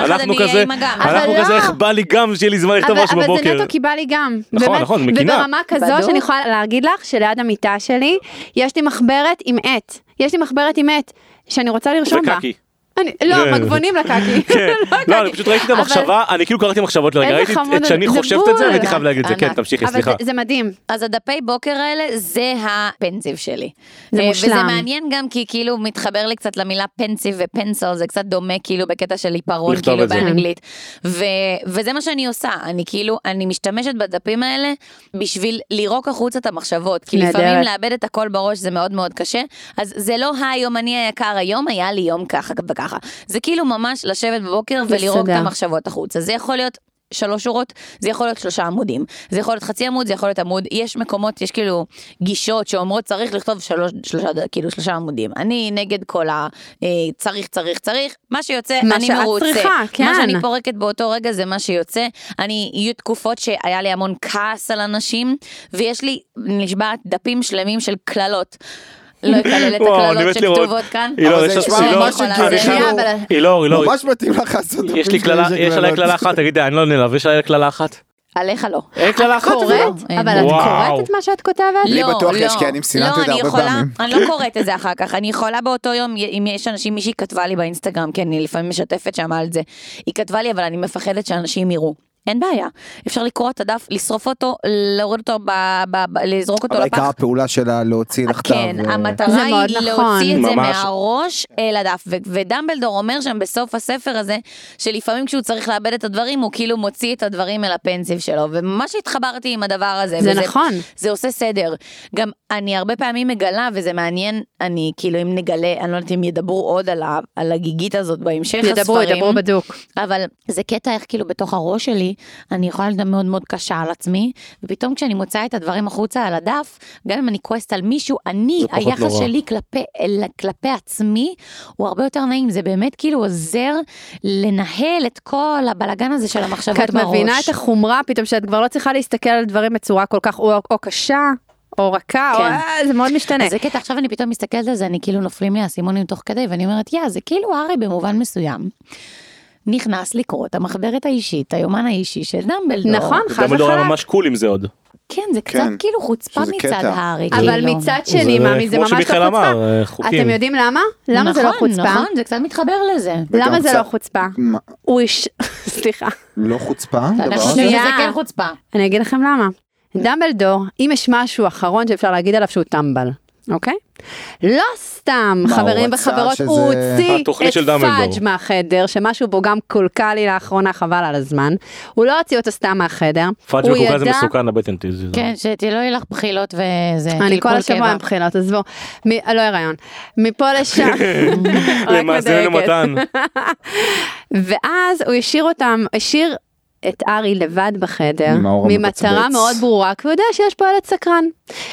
אנחנו כזה. אנחנו כזה, לא. איך בא לי גם שיהיה לי זמן לכתוב משהו אבל זה בבוקר. נטו כי בא לי גם. נכון. נכון, מקינה. וברמה כזו. שאני יכולה להגיד לך שליד המיטה שלי, יש לי מחברת עם עט. יש לי מחברת עם עט שאני רוצה לרשום בה. וקקי. אני, לא, זה- מגבונים לקקי. כן, לא, קקי. אני פשוט ראיתי את המחשבה, אני כאילו קראתי מחשבות לרגע, ראיתי את שאני חושבת את זה, בול. והייתי חייב להגיד את זה, כן. תמשיכי, סליחה. זה, מדהים. אז הדפי בוקר האלה זה הפנסיב שלי. זה אה, מושלם. וזה מעניין גם כי כאילו מתחבר לי קצת למילה פנסיב ופנסל, זה קצת דומה כאילו בקטע של עיפרון כאילו. באנגלית. ו- וזה מה שאני עושה, אני כאילו, אני משתמשת בדפים האלה בשביל לירוק החוצה את המחשבות. כי. לפעמים לאבד את הכל בראש זה מאוד מאוד קשה. אז זה לא היום אני היקר, היום היה לי יום ככה וככה. זה כאילו ממש לשבת בבוקר ולירוק את. המחשבות החוצה. זה יכול להיות שלוש שורות, זה יכול להיות שלושה עמודים. זה יכול להיות חצי עמוד, זה יכול להיות עמוד. יש מקומות, יש כאילו גישות שאומרות צריך לכתוב שלוש, שלושה, כאילו שלושה עמודים. אני נגד כל ה... אה, צריך, צריך, צריך. מה שיוצא, מה אני שאת מרוצה. צריכה, מה כן. שאני פורקת באותו רגע זה מה שיוצא. אני, יהיו תקופות שהיה לי המון כעס על אנשים, ויש לי, נשבעת, דפים שלמים של קללות. לא אקלל את הקללות. שכתובות כאן. היא לא, אבל יש זה נשמע לא- ממש לא, היא לא, ממש מתאים לך לעשות יש לי קללה, יש עליי קללה אחת, תגידי, אני לא נעלב, יש עליי קללה אחת? עליך לא. אין קללה אחת? קוראת? אין. אבל את. קוראת את מה שאת כותבת? לי לא, בטוח לא. יש, כי אני לא, את זה אני הרבה פעמים. אני לא קוראת את זה אחר כך, אני יכולה באותו יום, אם יש אנשים, מישהי כתבה לי באינסטגרם, כי אני לפעמים משתפת שם על זה, היא כתבה לי, אבל אני מפחדת שאנשים יראו. אין בעיה, אפשר לקרוא את הדף, לשרוף אותו, להוריד אותו, ב, ב, ב, לזרוק אותו אבל עיקר לפח. הפעולה שלה להוציא לכתב. כן, אה, המטרה היא נכון. להוציא את זה ממש. מהראש אל הדף, ו- ודמבלדור אומר שם בסוף הספר הזה, שלפעמים כשהוא צריך לאבד את הדברים, הוא כאילו מוציא את הדברים אל הפנסיב שלו, וממש התחברתי עם הדבר הזה. זה וזה- נכון. זה עושה סדר. גם אני הרבה פעמים מגלה, וזה מעניין, אני כאילו אם נגלה, אני לא יודעת אם ידברו עוד על, ה, על הגיגית הזאת בהמשך ידברו, הספרים. ידברו בדוק. אבל זה קטע איך כאילו בתוך הראש שלי, אני יכולה להיות מאוד מאוד קשה על עצמי, ופתאום כשאני מוציאה את הדברים החוצה על הדף, גם אם אני כועסת על מישהו, אני, היחס נורא. שלי כלפי, אל- כלפי עצמי, הוא הרבה יותר נעים, זה באמת כאילו עוזר לנהל את כל הבלגן הזה של המחשבות כי את בראש. מבינה את החומרה פתאום שאת כבר לא צריכה להסתכל על דברים בצורה כל כך או, או קשה או רכה או כן. אה, זה מאוד משתנה. זה קטע, עכשיו אני פתאום מסתכלת על זה, אני כאילו נופלים לי האסימונים תוך כדי, ואני אומרת, יא, זה כאילו הארי במובן מסוים. נכנס לקרוא את המחברת האישית, היומן האישי של דמבלדור. נכון, חד דמבלדור היה וחלק. ממש קול עם זה עוד. כן, זה קצת כן, כאילו חוצפה מצד. הארי. אבל כאילו. מצד שני, זה מאמי, זה ממש לא שמיכאל אמר, חוצפה. אה. אתם יודעים למה? למה זה לא נכון, חוצפה? נכון, זה קצת מתחבר לזה. למה זה קצת- לא חוצפה? הוא איש... סליחה. לא חוצפה? שנייה. שזה כן חוצפה. אני אגיד לכם למה. דמבלדור, אם יש משהו אחרון שאפשר להגיד עליו שהוא טמבל, אוקיי? לא סתם, חברים וחברות, שזה- הוא הוציא התוכנית את. פאג' מהחדר, שמשהו בו גם קולקל לי לאחרונה, חבל על הזמן. הוא לא הוציא אותו סתם מהחדר. פאג' מקוקה זה מסוכן לבטן. תזיז. כן, שתהיה לא יהיה לך בחילות וזה. אני כל קלקול השבוע. עם בחילות, עזבו. מ- לא הריון. מפה לשם. רק למאזיננו מדייקת. מתן. ואז הוא השאיר אותם, השאיר את ארי לבד בחדר, ממטרה. מאוד ברורה, כי הוא יודע שיש פה ילד סקרן.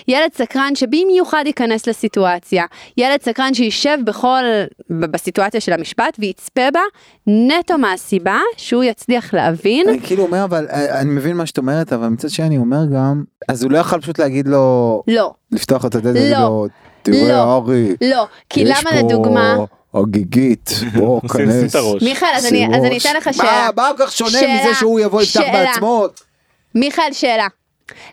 ילד סקרן שבמיוחד ייכנס לסיטואציה, ילד סקרן שישב בכל, בסיטואציה של המשפט ויצפה בה, נטו מהסיבה שהוא יצליח להבין. אני כאילו אומר, אבל אה, אני מבין מה שאת אומרת, אבל מצד שני אני אומר גם, אז הוא לא יכול פשוט להגיד לו, לא, לפתוח את הדלת, לא. ולהגיד לו, תראה לא. ארי, לא, כי למה פה לדוגמה, הגיגית, בוא כנס. מיכאל, אז אני- אז אני אתן לך שאלה. מה, מה כל כך שונה מזה שהוא יבוא יפתח. בעצמו? מיכאל, שאלה.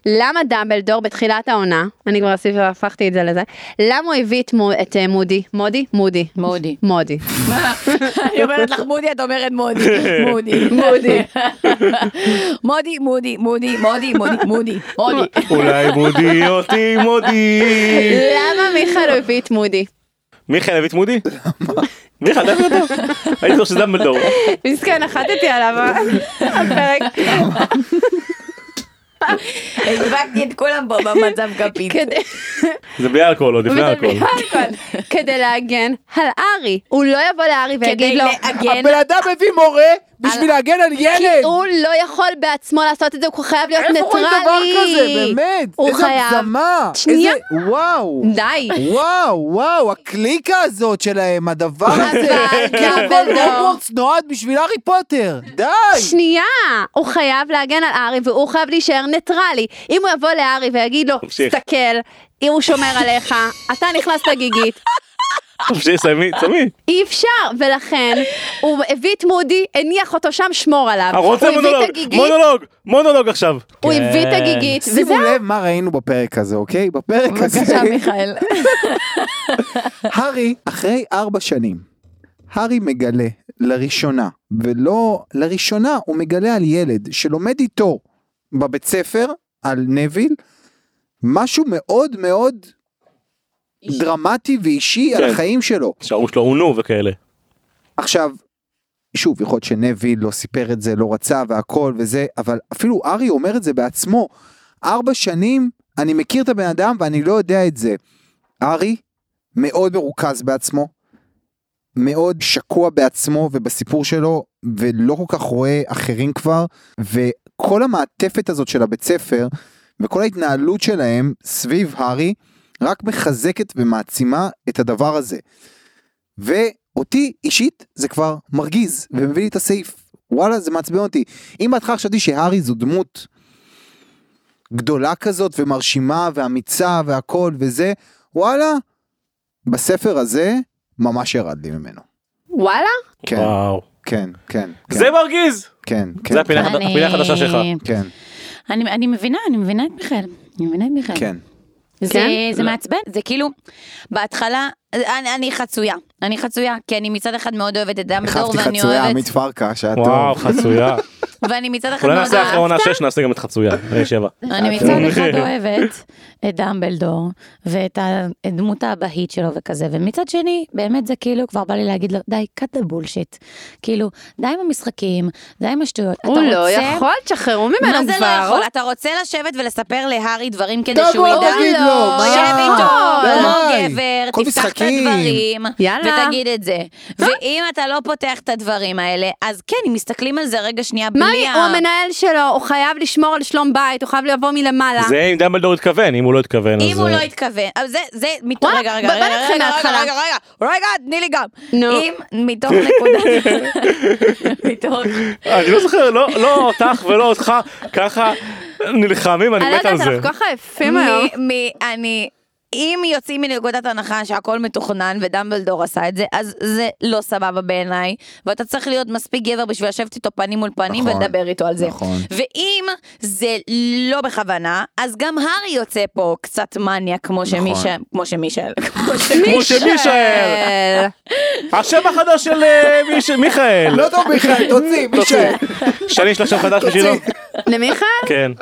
למה דמבלדור בתחילת העונה, אני כבר עשיתי, הפכתי את זה לזה, למה הוא הביא את, מו, את אה, מודי? מודי? מודי. מודי. מודי. אני אומרת לך מודי, את אומרת מודי. מודי. מודי. מודי, מודי, מודי, מודי, מודי, מודי, מודי. אולי מודי אותי מודי. למה מיכאל הוא הביא את מודי? מיכאל הביא את מודי? מיכאל תביא אותו. הייתי חושב שזה דמבלדור. מסכן, נחתתי עליו, אה? הפרק. הדבקתי את כולם פה במצב כפית. זה בלי אלכוהול עוד לפני אלכוהול. כדי להגן על ארי. הוא לא יבוא לארי ויגיד לו. הבן אדם הביא מורה בשביל להגן על כי ילד. הוא לא יכול בעצמו לעשות את זה, הוא חייב להיות איפה רואים דבר כזה, ניטרלי. באמת? הוא איזה חייב. הגזמה. שנייה. איזה- וואו. די. וואו, וואו, הקליקה הזאת שלהם, הדבר הזה. אבל כאילו כל הוגוורטס נועד בשביל הארי פוטר. די. שנייה, הוא חייב להגן על ארי והוא חייב להישאר ניטרלי. אם הוא יבוא לארי ויגיד לו. תסתכל, אם הוא שומר עליך, אתה נכנס לגיגית, תמשיך, סיימי, סיימי. אי אפשר, ולכן הוא הביא את מודי, הניח אותו שם, שמור עליו. אני רוצה הוא הביא את מונולוג, הגיגית, מונולוג, מונולוג עכשיו. הוא הביא את כן. הגיגית, שימו וזהו. לב מה ראינו בפרק הזה, אוקיי? בפרק הזה, בבקשה, מיכאל. הארי, אחרי ארבע שנים, הארי מגלה לראשונה, ולא לראשונה, הוא מגלה על ילד שלומד איתו בבית ספר, על נביל, משהו מאוד מאוד דרמטי ואישי על כן. החיים שלו. שההוא שלו עונו וכאלה. עכשיו, שוב, יכול להיות שנביל לא סיפר את זה, לא רצה והכל וזה, אבל אפילו ארי אומר את זה בעצמו. ארבע שנים אני מכיר את הבן אדם ואני לא יודע את זה. ארי מאוד מרוכז בעצמו, מאוד שקוע בעצמו ובסיפור שלו, ולא כל כך רואה אחרים כבר, וכל המעטפת הזאת של הבית ספר, וכל ההתנהלות שלהם סביב הארי, רק מחזקת ומעצימה את הדבר הזה. ואותי אישית זה כבר מרגיז ומביא לי את הסעיף. וואלה זה מעצבן אותי. אם בהתחלה חשבתי שהארי זו דמות גדולה כזאת ומרשימה ואמיצה והכל וזה, וואלה, בספר הזה ממש ירד לי ממנו. וואלה? כן, וואו. כן, כן, כן, זה מרגיז! כן, כן, זה הפינה כן, החדשה שלך. כן, אני, אני מבינה, אני מבינה את מיכאל. אני מבינה את מיכאל. כן. זה, כן? זה מעצבן, זה כאילו, בהתחלה, אני, אני חצויה, אני חצויה, כי אני מצד אחד מאוד אוהבת את דמבלדור, ואני חצויה אוהבת, עמית פרקש, היה וואו, טוב. חצויה. ואני מצד אחד אולי מאוד נעשה אחרי עונה אוהבת, 6 נעשה גם את חצויה. שבע. אני מצד אחד אוהבת את דמבלדור, ואת הדמות האבהית שלו וכזה, ומצד שני, באמת זה כאילו, כבר בא לי להגיד לו, די, cut the bullshit. כאילו, די עם המשחקים, די עם השטויות. הוא אתה לא רוצה- יכול, תשחררו ממנו מה זה לא כבר. יכול? אתה רוצה לשבת ולספר להארי דברים כדי שהוא ידע? תגיד לו, לא, מה שב? איתו, כמו די. גבר, כל תפתח את משחקים. הדברים, יאללה. ותגיד את זה. ואם אתה לא פותח את הדברים האלה, אז כן, אם מסתכלים על זה רגע שנייה מה, בלי הוא המנהל שלו, הוא חייב לשמור על שלום בית, הוא חייב לבוא מלמעלה. זה אם דמבלדור התכוון, אם הוא לא התכוון אז... אם הוא אה, לא התכוון, אז זה, זה, מתוך, רגע, רגע, רגע, רגע, מההתחלה. רגע, רגע, רגע, תני לי גם. נו. אם מתוך נקודת, מתוך, אני לא זוכר, לא לא אותך ולא אותך, ככה נלחמים, אני אני לא מת על יודעת, זה. אנחנו כל כך עייפים היום. מ- מ- אני, אם יוצאים מנקודת הנחה שהכל מתוכנן ודמבלדור עשה את זה, אז זה לא סבבה בעיניי, ואתה צריך להיות מספיק גבר בשביל לשבת איתו פנים מול פנים נכון, ולדבר איתו על זה. נכון. ואם זה לא בכוונה, אז גם הארי יוצא פה קצת מניה כמו שמישל, כמו שמישל, כמו שמישל. שמישאל, השם החדש של אה, מיכאל. לא טוב מיכאל, תוציא, מישאל. שני יש שם חדש בשבילו? למיכאל? כן.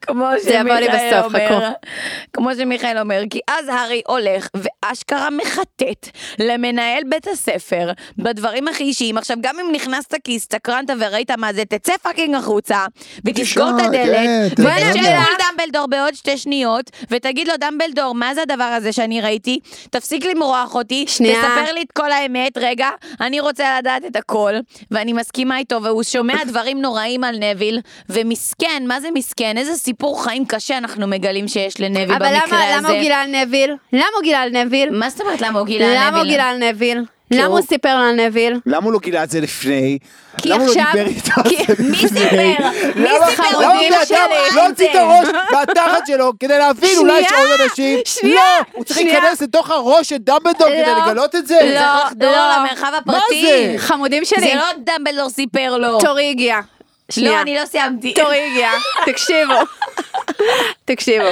כמו זה יבוא לי שמיכאל בסוף, אומר, חכו. כמו שמיכאל אומר, כי אז הארי הולך ואשכרה מחטט למנהל בית הספר בדברים הכי אישיים. עכשיו, גם אם נכנסת כי הסתקרנת וראית מה זה, תצא fucking החוצה ותסגור את הדלת, לו. מול דמבלדור בעוד שתי שניות, ותגיד לו, דמבלדור, מה זה הדבר הזה שאני ראיתי? תפסיק למרוח אותי, שנייה. תספר לי את כל האמת, רגע, אני רוצה לדעת את הכל, ואני מסכימה איתו, והוא שומע דברים נוראים על נביל, ומסכן, מה זה מסכן? איזה סיפור חיים קשה אנחנו מגלים שיש לנביל אבל במקרה למה, הזה. למה הוא גילה על נביל? למה הוא גילה על נביל? מה זאת אומרת למה הוא גילה על נביל? למה הוא גילה על נביל? למה הוא- סיפר על נביל? למה הוא לא גילה את זה לפני? כי לא עכשיו- מי? סיפר? מי סיפר? למה חמודים בן אדם שלי. לא הוציא את הראש מהתחת שלו כדי להבין אולי יש עוד אנשים? שנייה, לא, הוא צריך. להיכנס לתוך הראש של דמבלדור כדי לא, לגלות את זה? לא, לא. למרחב מה הפרטי. זה? חמודים שלי, זה לא דמבלדור סיפר לו. תורי הגיע. לא, שנייה. אני לא סיימתי. תורי הגיע. תקשיבו. תקשיבו.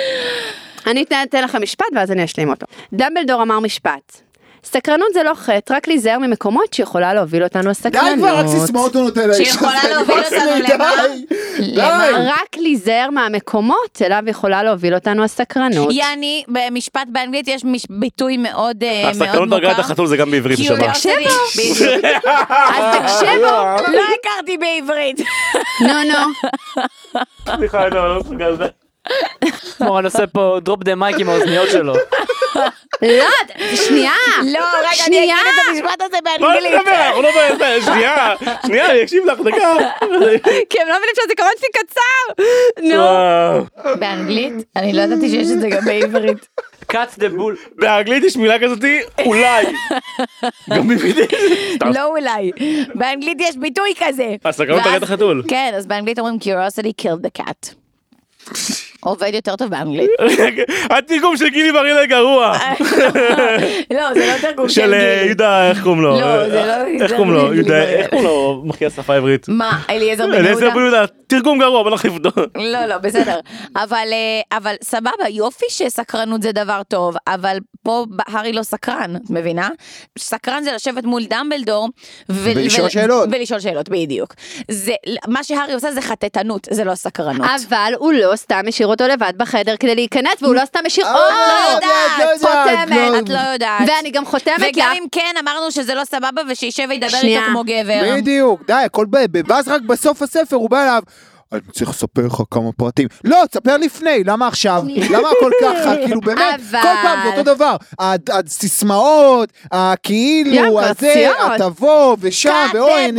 אני אתן- לכם משפט ואז אני אשלים אותו. דמבלדור אמר משפט. סקרנות זה לא חטא, רק להיזהר ממקומות שיכולה להוביל אותנו די הסקרנות. כבר, רק סיסמאות הוא נותן לאיש שיכולה להוביל אותנו למה? די, למה? די. רק להיזהר מהמקומות אליו יכולה להוביל אותנו הסקרנות. יעני, במשפט באנגלית יש ביטוי מאוד אה, מאוד הסקרנות מוכר. דרגת החתול זה גם בעברית. בשבת. בדיוק. אז תקשיבו. לא הכרתי בעברית. נו נו. סליחה, אני לא מסוגל לזה. מורן עושה פה drop the mic עם האוזניות שלו. לא, שנייה. לא, רגע, אני. אגיד את המשפט הזה באנגלית. מדבר? אנחנו לא באמצע, שנייה, שנייה, אני אקשיב לך דקה. כי הם לא מבינים שהזיכרון שלי קצר. נו. באנגלית? אני לא ידעתי שיש את זה גם בעברית. cut the bull. באנגלית יש מילה כזאתי, אולי. גם. סתם. לא אולי. באנגלית יש ביטוי כזה. הסקרנות ואז- דרגת החתול. כן, אז באנגלית אומרים curiosity killed the cat. עובד יותר טוב באנגלית. התרגום של גילי ברילה גרוע. לא, זה לא תרגום של של אה, גילי. יהודה, איך קוראים לו? לא, זה לא איך יהודה קוראים לו? יהודה. איך קוראים לו? מחיה השפה העברית. מה, אליעזר בן אליעזר יהודה? בן יהודה, תרגום גרוע, בוא נחליף אותו. לא, לא, בסדר. אבל, אה, אבל סבבה, יופי שסקרנות זה דבר טוב, אבל פה הארי לא סקרן, את מבינה? סקרן זה לשבת מול דמבלדור. ו- ולשאול ו- שאלות. ולשאול שאלות, בדיוק. זה, מה שהארי עושה זה חטטנות, זה לא סקרנות. אבל הוא לא סתם השאיר אותו לבד בחדר כדי להיכנס, והוא לא סתם השאיר... אה, או, לא יודעת, לא יודעת, חותמת. לא. את לא יודעת. ואני גם חותמת וגם לך. אם כן, אמרנו שזה לא סבבה ושישב וידבר. איתו כמו גבר. בדיוק, די, הכל ב... ואז רק בסוף הספר הוא בא אליו, אני צריך לספר לך כמה פרטים. לא, תספר לפני, למה עכשיו? למה הכל ככה? כאילו באמת, אבל- כל פעם זה אותו דבר. הסיסמאות, הכאילו, הזה. התבוא, ושם, ואוי.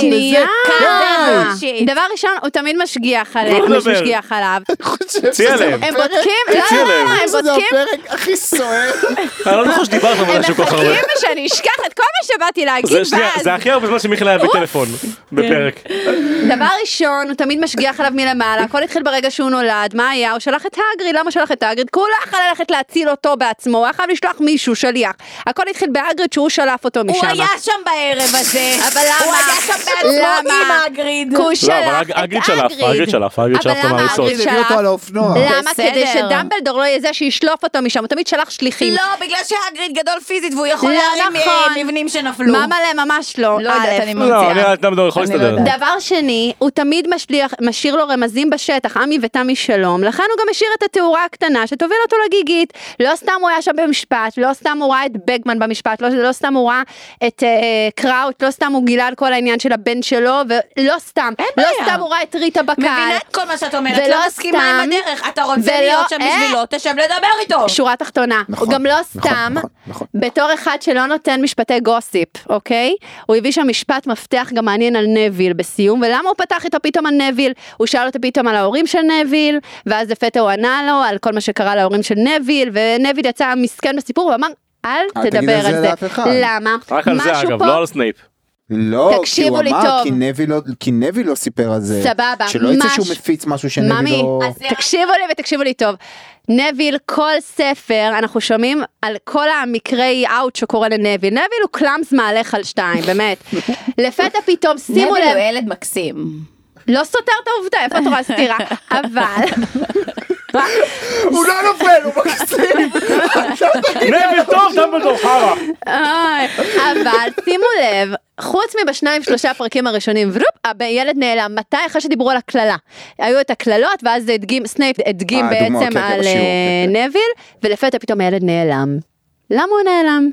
שנייה. וזה. די. דבר ראשון, הוא תמיד משגיח לא עליהם. שמשגיח עליו. צי עליהם. הם בודקים, לא, תציע לא, להם. לא, הם זה בודקים, הפרק הכי סוער. אני לא זוכר שדיברת על הם משהו כל כך הרבה. מחכים שאני אשכח את כל מה שבאתי להגיד, זה ואז- זה הכי הרבה זמן שמיכאל היה בטלפון בפרק. דבר ראשון, הוא תמיד משגיח עליו מלמעלה, הכל התחיל ברגע שהוא נולד, מה היה? הוא שלח את האגריד, למה שלח את האגריד? כי הוא לא יכול ללכת להציל אותו בעצמו, הוא היה חייב לשלוח מישהו, שליח. הכל התחיל בהאגריד שהוא שלף אותו משם. הוא היה שם בערב הזה. אבל למה? הוא היה שם בעצמו למה? עם האגריד. כי הוא לא, שלח את האגריד שלף, האגריד שלף, האגריד שלף אותו אבל למה מהריסות. האגריד שלף? למה? כדי שדמבלדור לא יהיה זה שישלוף אותו משם, הוא תמיד שלח שליחים. לא, בגלל שהאגריד גדול פיזית והוא יכול לא להרים נכון. אה, מבנים שנפלו. ממש לא. לא יודעת. אני לא, ממציאה. לא. דבר שני, הוא תמיד משליח, משאיר לו רמזים בשטח, עמי ותמי שלום, לכן הוא גם השאיר את התאורה הקטנה שתוביל אותו לגיגית. לא סתם הוא היה שם במשפט, לא סתם הוא ראה את בגמן במשפט, לא, לא סתם הוא ראה את אה, קראוט, לא סתם הוא גילה על כל העניין של הבן שלו, ולא סתם, לא בעיה. סתם הוא ראה את ריטה בקהל. מבינה את כל מה שאת אומרת, ולא לא מסכימה עם סתם- הדרך. אתה רוצה ולא- להיות שם אה. בשבילו, תשב לדבר איתו. שורה תחתונה, נכון, הוא גם לא נכון, סתם, נכון, נכון. בתור אחד שלא נותן משפטי גוסיפ, אוקיי? הוא הביא שם משפט מפתח גם מעניין על נביל בסיום, ולמה הוא פתח איתו פתאום על נביל? הוא שאל אותו פתאום על ההורים של נביל, ואז לפתע הוא ענה לו על כל מה שקרה להורים של נביל, ונביל יצא מסכן בסיפור ואמר, אל אל תגיד תדבר על זה על זה. לאף אחד." למה? רק על זה אגב, פה- לא על סנייפ. לא, כי הוא אמר, טוב. כי נבי לא- כי נבי לא סיפר על זה. סבבה, שלא יצא מש- שהוא מפיץ משהו שנבי ממי, לא... אז תקשיבו לי ותקשיבו לי טוב. נביל, כל ספר, אנחנו שומעים על כל המקרי אאוט שקורה לנביל. נביל הוא קלאמס מהלך על שתיים, באמת. לפתע פתאום, שימו נביל הוא לב, ילד מקסים. לא סותר את העובדה, איפה את רואה סתירה? אבל, הוא לא נופל, הוא מקסים. נבי טוב, דמבלדור חרא. אוי, אבל שימו לב, חוץ מבשניים שלושה פרקים הראשונים, והופ, הילד נעלם. מתי? אחרי שדיברו על הקללה. היו את הקללות, ואז זה הדגים, סנייפ הדגים אה, בעצם כן, כן, על אה, כן. נביל, ולפתע פתאום הילד נעלם. למה הוא נעלם?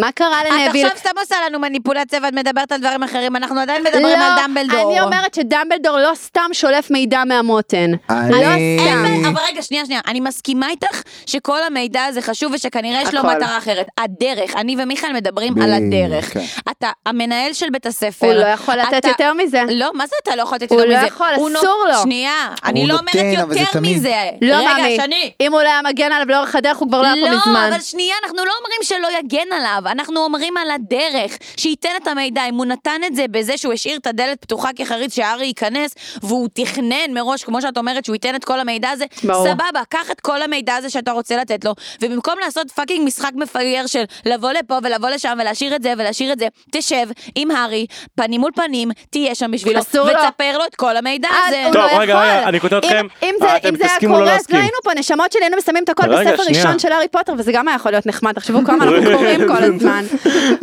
מה קרה את לנביל? עכשיו סתם עושה לנו מניפולציה ואת מדברת על דברים אחרים, אנחנו עדיין מדברים על דמבלדור. לא, אני אומרת שדמבלדור לא סתם שולף מידע מהמותן. אני- לא סתם. אבל רגע, שנייה, שנייה, אני מסכימה איתך שכל המידע הזה חשוב ושכנראה יש לו הכל. מטרה אחרת. הדרך, אני ומיכאל מדברים ב- על הדרך. כן. אתה המנהל של בית הספר. הוא לא יכול לתת אתה- יותר מזה. לא, מה זה אתה לא יכול לתת הוא יותר לא מזה? יכול, הוא נו- אסור לו. שנייה, אני לא אומרת יותר מזה. לא רגע, מאמי, שני. אם הוא לא היה מגן עליו לאורך הדרך הוא כבר לא היה פה מזמן. לא, אבל שנייה, אנחנו לא אומרים שלא יגן עליו, אנחנו אומרים על הדרך, שייתן את המידע. אם הוא נתן את זה בזה שהוא השאיר את הדלת פתוחה כחריץ שהארי ייכנס, והוא תכנן מראש, כמו שאת אומרת, שהוא ייתן את כל המידע הזה, ברור. סבבה, קח את כל המידע הזה שאתה רוצה לתת לו, ובמקום לעשות fucking משחק מפגר של לבוא לפה ולבוא לשם ולהשאיר את זה ולהשאיר את זה, תשב עם הארי, פנים מול פנים, תהיה שם בשבילו, אסור לו. ותספר לו את כל המידע אז הזה. טוב, לא רגע. רגע, אני קוטע אם- אתכם. אם אה, אם זה היה לא קורה, אז. לא היינו פה, נשמות שלי, היינו מסיימים את הכל בספר. ראשון של הארי פוטר, וזה גם היה יכול להיות נחמד, תחשבו כמה אנחנו קוראים כל הזמן.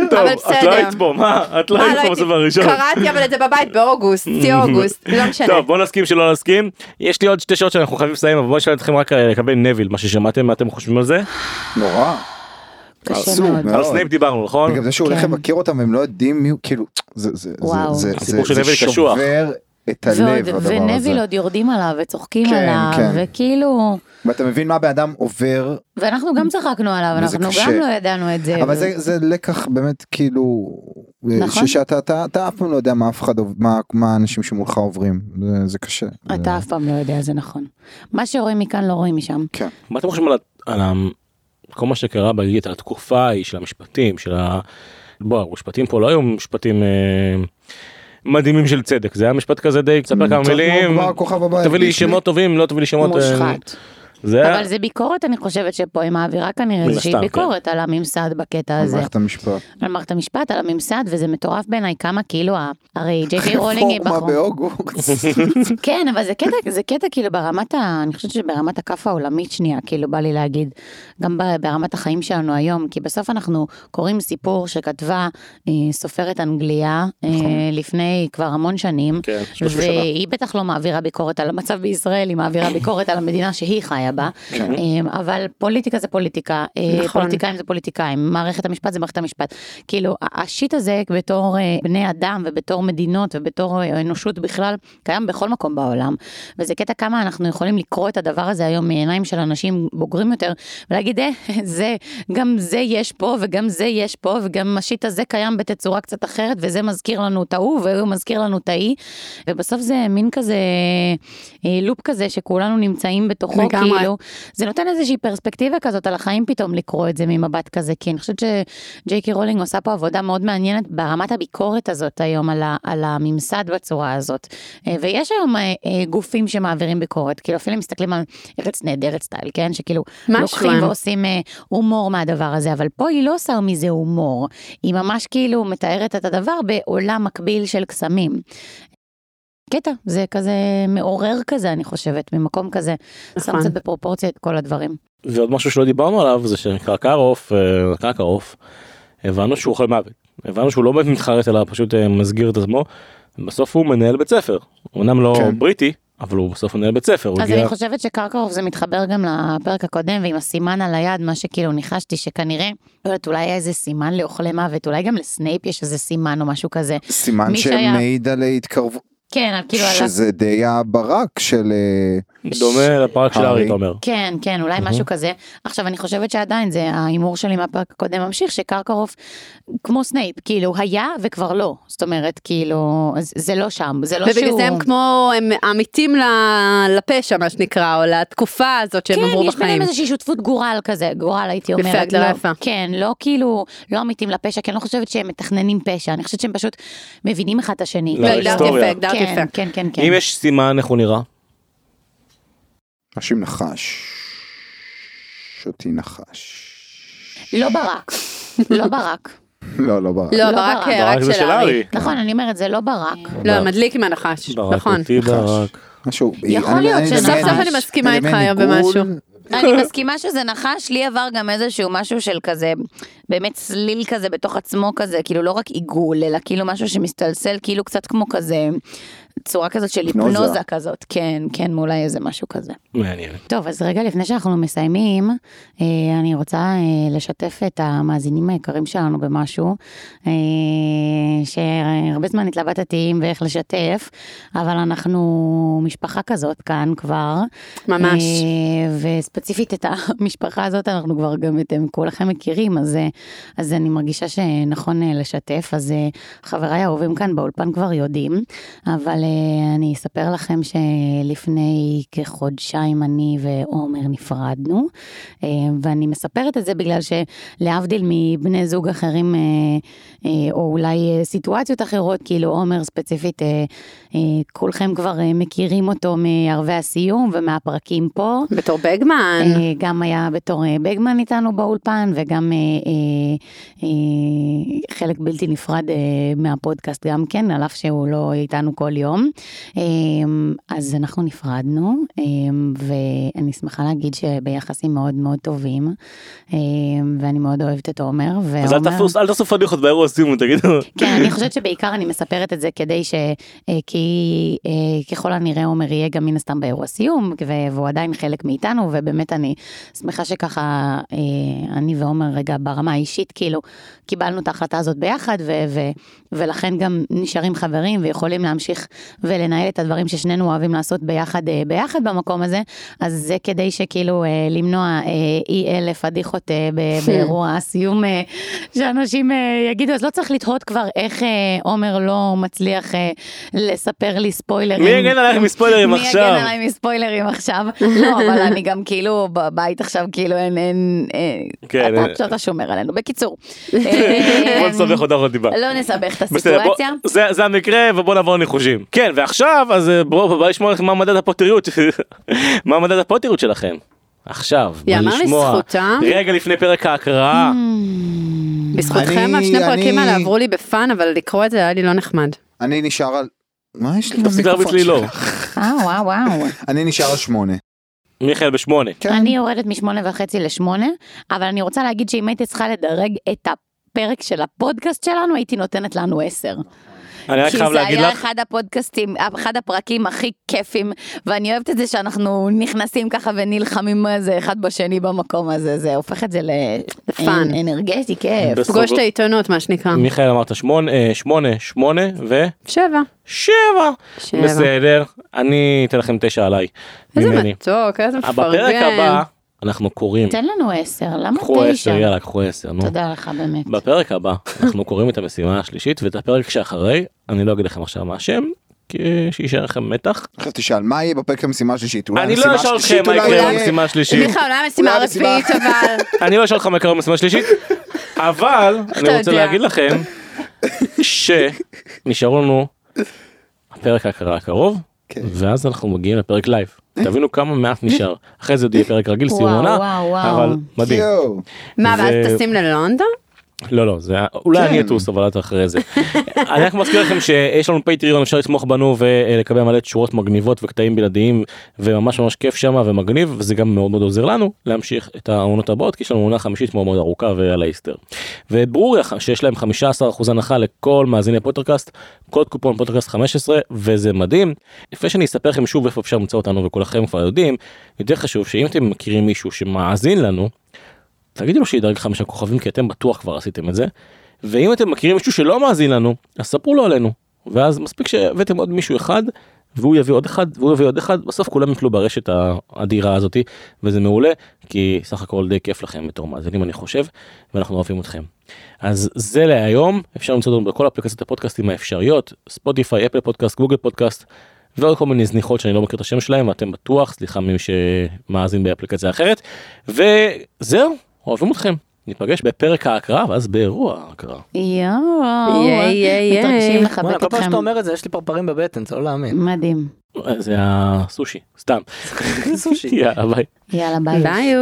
טוב, אבל את לא. היית פה, מה? את לא היית לא פה בספר הראשון. קראתי אבל את זה בבית באוגוסט, שיא אוגוסט, לא משנה. טוב בוא נסכים שלא נסכים יש לי עוד שתי שעות שאנחנו חייבים לסיים אבל בואו נשאל אתכם רק לגבי נביל מה ששמעתם מה אתם חושבים על זה נורא. קשה מאוד. על. סנייפ דיברנו נכון בגלל זה שהוא הולך כן. לבקר אותם והם לא יודעים מי הוא, כאילו, זה- זה- זה-. זה- זה. שובר את ועוד, הלב הדבר הזה. ונביל עוד יורדים עליו וצוחקים כן, עליו, כן. וכאילו, ואתה מבין מה בן אדם עובר, ואנחנו גם צחקנו עליו, אנחנו קשה. גם לא ידענו את זה. אבל ו- זה- זה לקח באמת כאילו, נכון. שאתה אתה- אתה אף פעם לא יודע מה אף אחד, מה- מה האנשים שמולך עוברים, זה- זה קשה. זה- אתה אף פעם לא יודע, זה נכון. מה שרואים מכאן לא רואים משם. כן. מה אתם חושבים על על כל מה שקרה בגיגית על התקופה ההיא של המשפטים של ה... בוא המשפטים פה לא היו משפטים אה, מדהימים של צדק זה היה משפט כזה די תספר כמה קצת כמו מילים תביא לי. שמות טובים לא תביא לי שמות אה, מושחת. זה אבל זה ביקורת, אני חושבת שפה היא מעבירה כנראה איזושהי כן. ביקורת על הממסד בקטע הזה. מערכת המשפט. על מערכת המשפט, על הממסד, וזה מטורף בעיניי כמה כאילו, הרי ג'יי קיי רולינג היא רפורמה בחור. באוגוסט. כן, אבל זה קטע, זה קטע כאילו ברמת ה... אני חושבת שברמת הכף העולמית שנייה, כאילו בא לי להגיד, גם ברמת החיים שלנו היום, כי בסוף אנחנו קוראים סיפור שכתבה אה, סופרת אנגליה אה, לפני כבר המון שנים, כן, 30 שנה. והיא בטח לא מעבירה ביקורת על המצב בישראל, היא מעבירה ביקורת על המדינה שהיא חיה הבא. כן. אמ, אבל פוליטיקה זה פוליטיקה, אה, נכון. פוליטיקאים זה פוליטיקאים, מערכת המשפט זה מערכת המשפט. כאילו, השיט הזה בתור אה, בני אדם ובתור מדינות ובתור אה, אנושות בכלל, קיים בכל מקום בעולם. וזה קטע כמה אנחנו יכולים לקרוא את הדבר הזה היום מעיניים של אנשים בוגרים יותר, ולהגיד, אה, זה, גם זה יש פה וגם זה יש פה, וגם ה shit הזה קיים בתצורה קצת אחרת, וזה מזכיר לנו את ההוא, והוא מזכיר לנו את ההיא, ובסוף זה מין כזה loop כזה שכולנו נמצאים בתוכו, לגמרי. כאילו, זה נותן איזושהי פרספקטיבה כזאת על החיים פתאום לקרוא את זה ממבט כזה, כי אני חושבת שג'יי קי רולינג עושה פה עבודה מאוד מעניינת ברמת הביקורת הזאת היום על, ה, על הממסד בצורה הזאת. אה, ויש היום אה, אה, גופים שמעבירים ביקורת, כאילו אפילו מסתכלים על ארץ נהדרת סטייל, כן? שכאילו לוקחים הם. ועושים הומור מהדבר הזה, אבל פה היא לא עושה מזה הומור, היא ממש כאילו מתארת את הדבר בעולם מקביל של קסמים. קטע, זה כזה מעורר כזה, אני חושבת, ממקום כזה. שם נכון. קצת בפרופורציה את כל הדברים. ועוד משהו שלא דיברנו עליו זה שקרקרוף, אה, קרקרוף, הבנו שהוא אוכל מוות. הבנו שהוא לא באמת מתחרט אלא פשוט אה, מסגיר את עצמו. בסוף הוא מנהל בית ספר. אמנם לא כן. בריטי, אבל הוא בסוף מנהל בית ספר. אז הגיע- אני חושבת שקרקרוף זה מתחבר גם לפרק הקודם, ועם הסימן על היד, מה שכאילו ניחשתי שכנראה, לא יודעת, אולי היה איזה סימן לאוכלי מוות, אולי גם לסנייפ יש איזה סימן או משהו כזה. סימן מי שהיה- שמעיד על התקרבות, כן, כאילו שזה די הברק של... דומה לפרק של הארי. אתה אומר. כן, כן, אולי משהו כזה. עכשיו, אני חושבת שעדיין זה, ההימור שלי מהפרק הקודם ממשיך, שקרקרוף, כמו סנייפ, כאילו, היה וכבר לא. זאת אומרת, כאילו, זה לא שם, זה לא שהוא... ובגלל זה הם כמו, הם עמיתים לפשע מה שנקרא, או לתקופה הזאת שהם כן, עברו יש ביניהם בחיים. איזושהי שותפות גורל כזה, גורל הייתי אומרת. יפה, הגדרה לא, יפה. כן, לא כאילו, לא עמיתים לפשע, כי אני לא חושבת שהם מתכננים פשע, אני חושבת שהם פשוט מבינים אחד את השני. לא, הגדרת היסטוריה. יפה, הגדרת כן, יפה. כן, כן, כן. אם יש סימן איך הוא נראה. עם נחש. שותי נחש. לא ברק, לא ברק. לא, לא ברק. לא, לא ברק ברק. רק ברק זה של. הארי. נכון, אני אומרת, זה לא ברק. לא, מדליק עם הנחש, ברק נכון. אותי ברק. משהו. יכול אני- להיות שסוף סוף אני מסכימה איתך היום. במשהו. אני מסכימה שזה נחש, לי עבר גם איזשהו משהו של כזה, באמת צליל כזה בתוך עצמו כזה, כאילו לא רק עיגול, אלא כאילו משהו שמסתלסל, כאילו קצת כמו כזה, צורה כזאת של היפנוזה. היפנוזה כזאת, כן, כן, אולי איזה משהו כזה. מעניין. טוב, אז רגע לפני שאנחנו מסיימים, אה, אני רוצה אה, לשתף את המאזינים היקרים שלנו במשהו, אה, שהרבה זמן התלבטתי אם ואיך לשתף, אבל אנחנו משפחה כזאת כאן כבר. ממש. וספציפית את המשפחה הזאת אנחנו כבר גם אתם כולכם מכירים, אז, אז אני מרגישה שנכון לשתף, אז חבריי האהובים כאן באולפן כבר יודעים, אבל אני אספר לכם שלפני כחודשיים אני ועומר נפרדנו, אה, ואני מספרת את זה בגלל שלהבדיל מבני זוג אחרים, אה, אה, או אולי אה, סיטואציות אחרות, כאילו עומר ספציפית, אה, אה, כולכם כבר אה, מכירים אותו מערבי הסיום ומהפרקים פה. בתור בגמן. אה, גם היה בתור אה, בגמן איתנו באולפן וגם אה, אה, אה, חלק בלתי נפרד אה, מהפודקאסט גם כן, על אף שהוא לא איתנו כל יום. אה, אז אנחנו נפרדנו, אה, ואני שמחה להגיד שביחסים מאוד מאוד טובים, אה, ואני מאוד אוהבת את עומר. אז אל תפוס- אל תעשו פדיחות באירוע סיום, תגידו. כן, אני חושבת שבעיקר אני מספרת את זה כדי ש... אה, כי אה, ככל הנראה עומר יהיה גם מן הסתם באירוע סיום, והוא עדיין חלק מאיתנו, ובאמת אני שמחה שככה אה, אני ועומר רגע ברמה האישית, כאילו, קיבלנו את ההחלטה הזאת ביחד, ו- ו- ולכן גם נשארים חברים ויכולים להמשיך ולנהל את הדברים ששנינו אוהבים לעשות ביחד, אה, ביחד במקום הזה, אז זה כדי שכאילו אה, למנוע אה, אי אלף פדיחות באירוע הסיום, שאנשים יגידו, אז לא צריך לתהות כבר איך עומר לא מצליח לספר לי ספוילרים. מי יגן עלייך מספוילרים מי עכשיו? יגן עליי מספוילרים עכשיו? לא, אבל אני גם כאילו בבית עכשיו, כאילו אין, אין, כן, אתה אתה שומר עלינו. בקיצור. בוא נסבך אותך עוד טיפה. לא נסבך את הסיטואציה. זה המקרה ובוא נעבור ניחושים. כן ועכשיו אז אה, בוא בוא לשמוע מה מדד הפוטריות מה מדד הפוטריות שלכם. עכשיו בוא לזכותם. רגע לפני פרק ההקראה בזכותכם אני- השני הפרקים אני- האלה עברו לי בפאן, אבל לקרוא את זה היה לי לא נחמד. אני נשאר על... מה יש לי תפסיק להרביץ לי לא שלך? אה, וואו, וואו. אני נשאר על שמונה. מיכאל בשמונה. כן. אני יורדת משמונה וחצי לשמונה, אבל אני רוצה להגיד שאם הייתי צריכה לדרג את הפרק של הפודקאסט שלנו, הייתי נותנת לנו עשר. אני רק כי חייב זה להגיד היה לך, אחד הפודקאסטים, אחד הפרקים הכי כיפים, ואני אוהבת את זה שאנחנו נכנסים ככה ונלחמים זה אחד בשני במקום הזה, זה הופך את זה fun. לאנרגטי, כיף. פגוש את העיתונות מה שנקרא. מיכאל אמרת שמונה, אה, שמונה, שמונה ו... שבע. שבע. שבע. בסדר, אני אתן לכם תשע עליי. איזה ממני. מתוק, איזה בפרק מפרגן. הבא אנחנו קוראים. תן לנו עשר, למה קחו תשע? עשר, יאללה, קחו עשר, נו. תודה לך באמת. בפרק הבא אנחנו קוראים את המשימה השלישית ואת הפרק שאחרי, אני לא אגיד לכם עכשיו מה השם, כי שישאר לכם מתח. עכשיו תשאל, מה יהיה בפרק המשימה השלישית? אני לא אשאל אתכם מה יקרה במשימה השלישית. מיכאל, אולי המשימה הרביעית אבל. אני לא אשאל אותך מה יקרה במשימה השלישית, אבל אני רוצה. להגיד לכם שנשארו לנו הפרק הקרוב, כן. ואז אנחנו מגיעים לפרק לייב. תבינו כמה מעט נשאר. אחרי זה עוד יהיה פרק רגיל סיום עונה. אבל מדהים. מה, ואז טסים ללונדון? לא לא זה אולי כן. אני אטוס אבל את אחרי זה. אני רק מזכיר לכם שיש לנו פטריון אפשר לתמוך בנו ולקבל מלא תשורות מגניבות וקטעים בלעדיים וממש ממש כיף שם ומגניב וזה גם מאוד מאוד עוזר לנו להמשיך את העונות הבאות כי יש לנו עונה חמישית מאוד מאוד ארוכה ועל היסטרית. וברור שיש להם 15% הנחה לכל מאזיני פוטרקאסט קוד קופון פוטרקאסט 15 וזה מדהים. לפני שאני אספר לכם שוב איפה אפשר למצוא אותנו וכולכם כבר יודעים יותר חשוב שאם אתם מכירים מישהו שמאזין לנו תגידו לו שידרג חמישה כוכבים כי אתם בטוח כבר עשיתם את זה. ואם אתם מכירים מישהו שלא מאזין לנו אז ספרו לו עלינו ואז מספיק שהבאתם עוד מישהו אחד והוא יביא עוד אחד והוא יביא עוד אחד בסוף כולם יפלו ברשת האדירה הזאתי וזה מעולה כי סך הכל די כיף לכם בתור מאזינים אני חושב ואנחנו אוהבים אתכם. אז זה להיום אפשר למצוא אותנו בכל אפליקציות הפודקאסטים האפשריות ספוטיפיי אפל פודקאסט גוגל פודקאסט ועוד כל מיני זניחות שאני לא מכיר את השם שלהם ואתם בטוח סליחה ממי שמאזין באפליקציה אחרת וזהו אוהבים אתכם ניפגש בפרק ההקראה ואז באירוע ההקראה. יואו. מתרגשים לחבק כל פעם אתכם. שאתה אומר את זה יש לי פרפרים בבטן זה לא להאמין. מדהים. זה הסושי סתם. סושי. יאללה ביי. יאללה ביי. ביי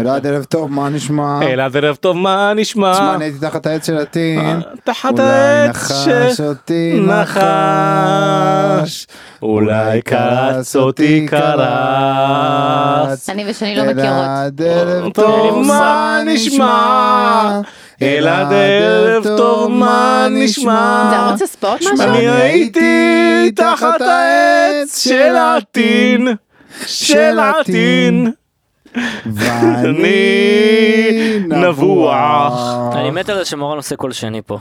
אלעד ערב טוב, מה נשמע? אלעד ערב טוב מה נשמע? תשמע, אני הייתי תחת העץ של הטין. תחת אולי העץ נחש ש... אותי נחש. אולי קרץ אותי קרץ. אני ושני לא מכירות. אלעד ערב טוב, מה נשמע? אלעד ערב טוב מה נשמע? זה ערוץ הספורט משהו? אני הייתי תחת העץ של הטין, של הטין. ואני אני נבוח. אני מת על זה שמורן עושה קול שני פה.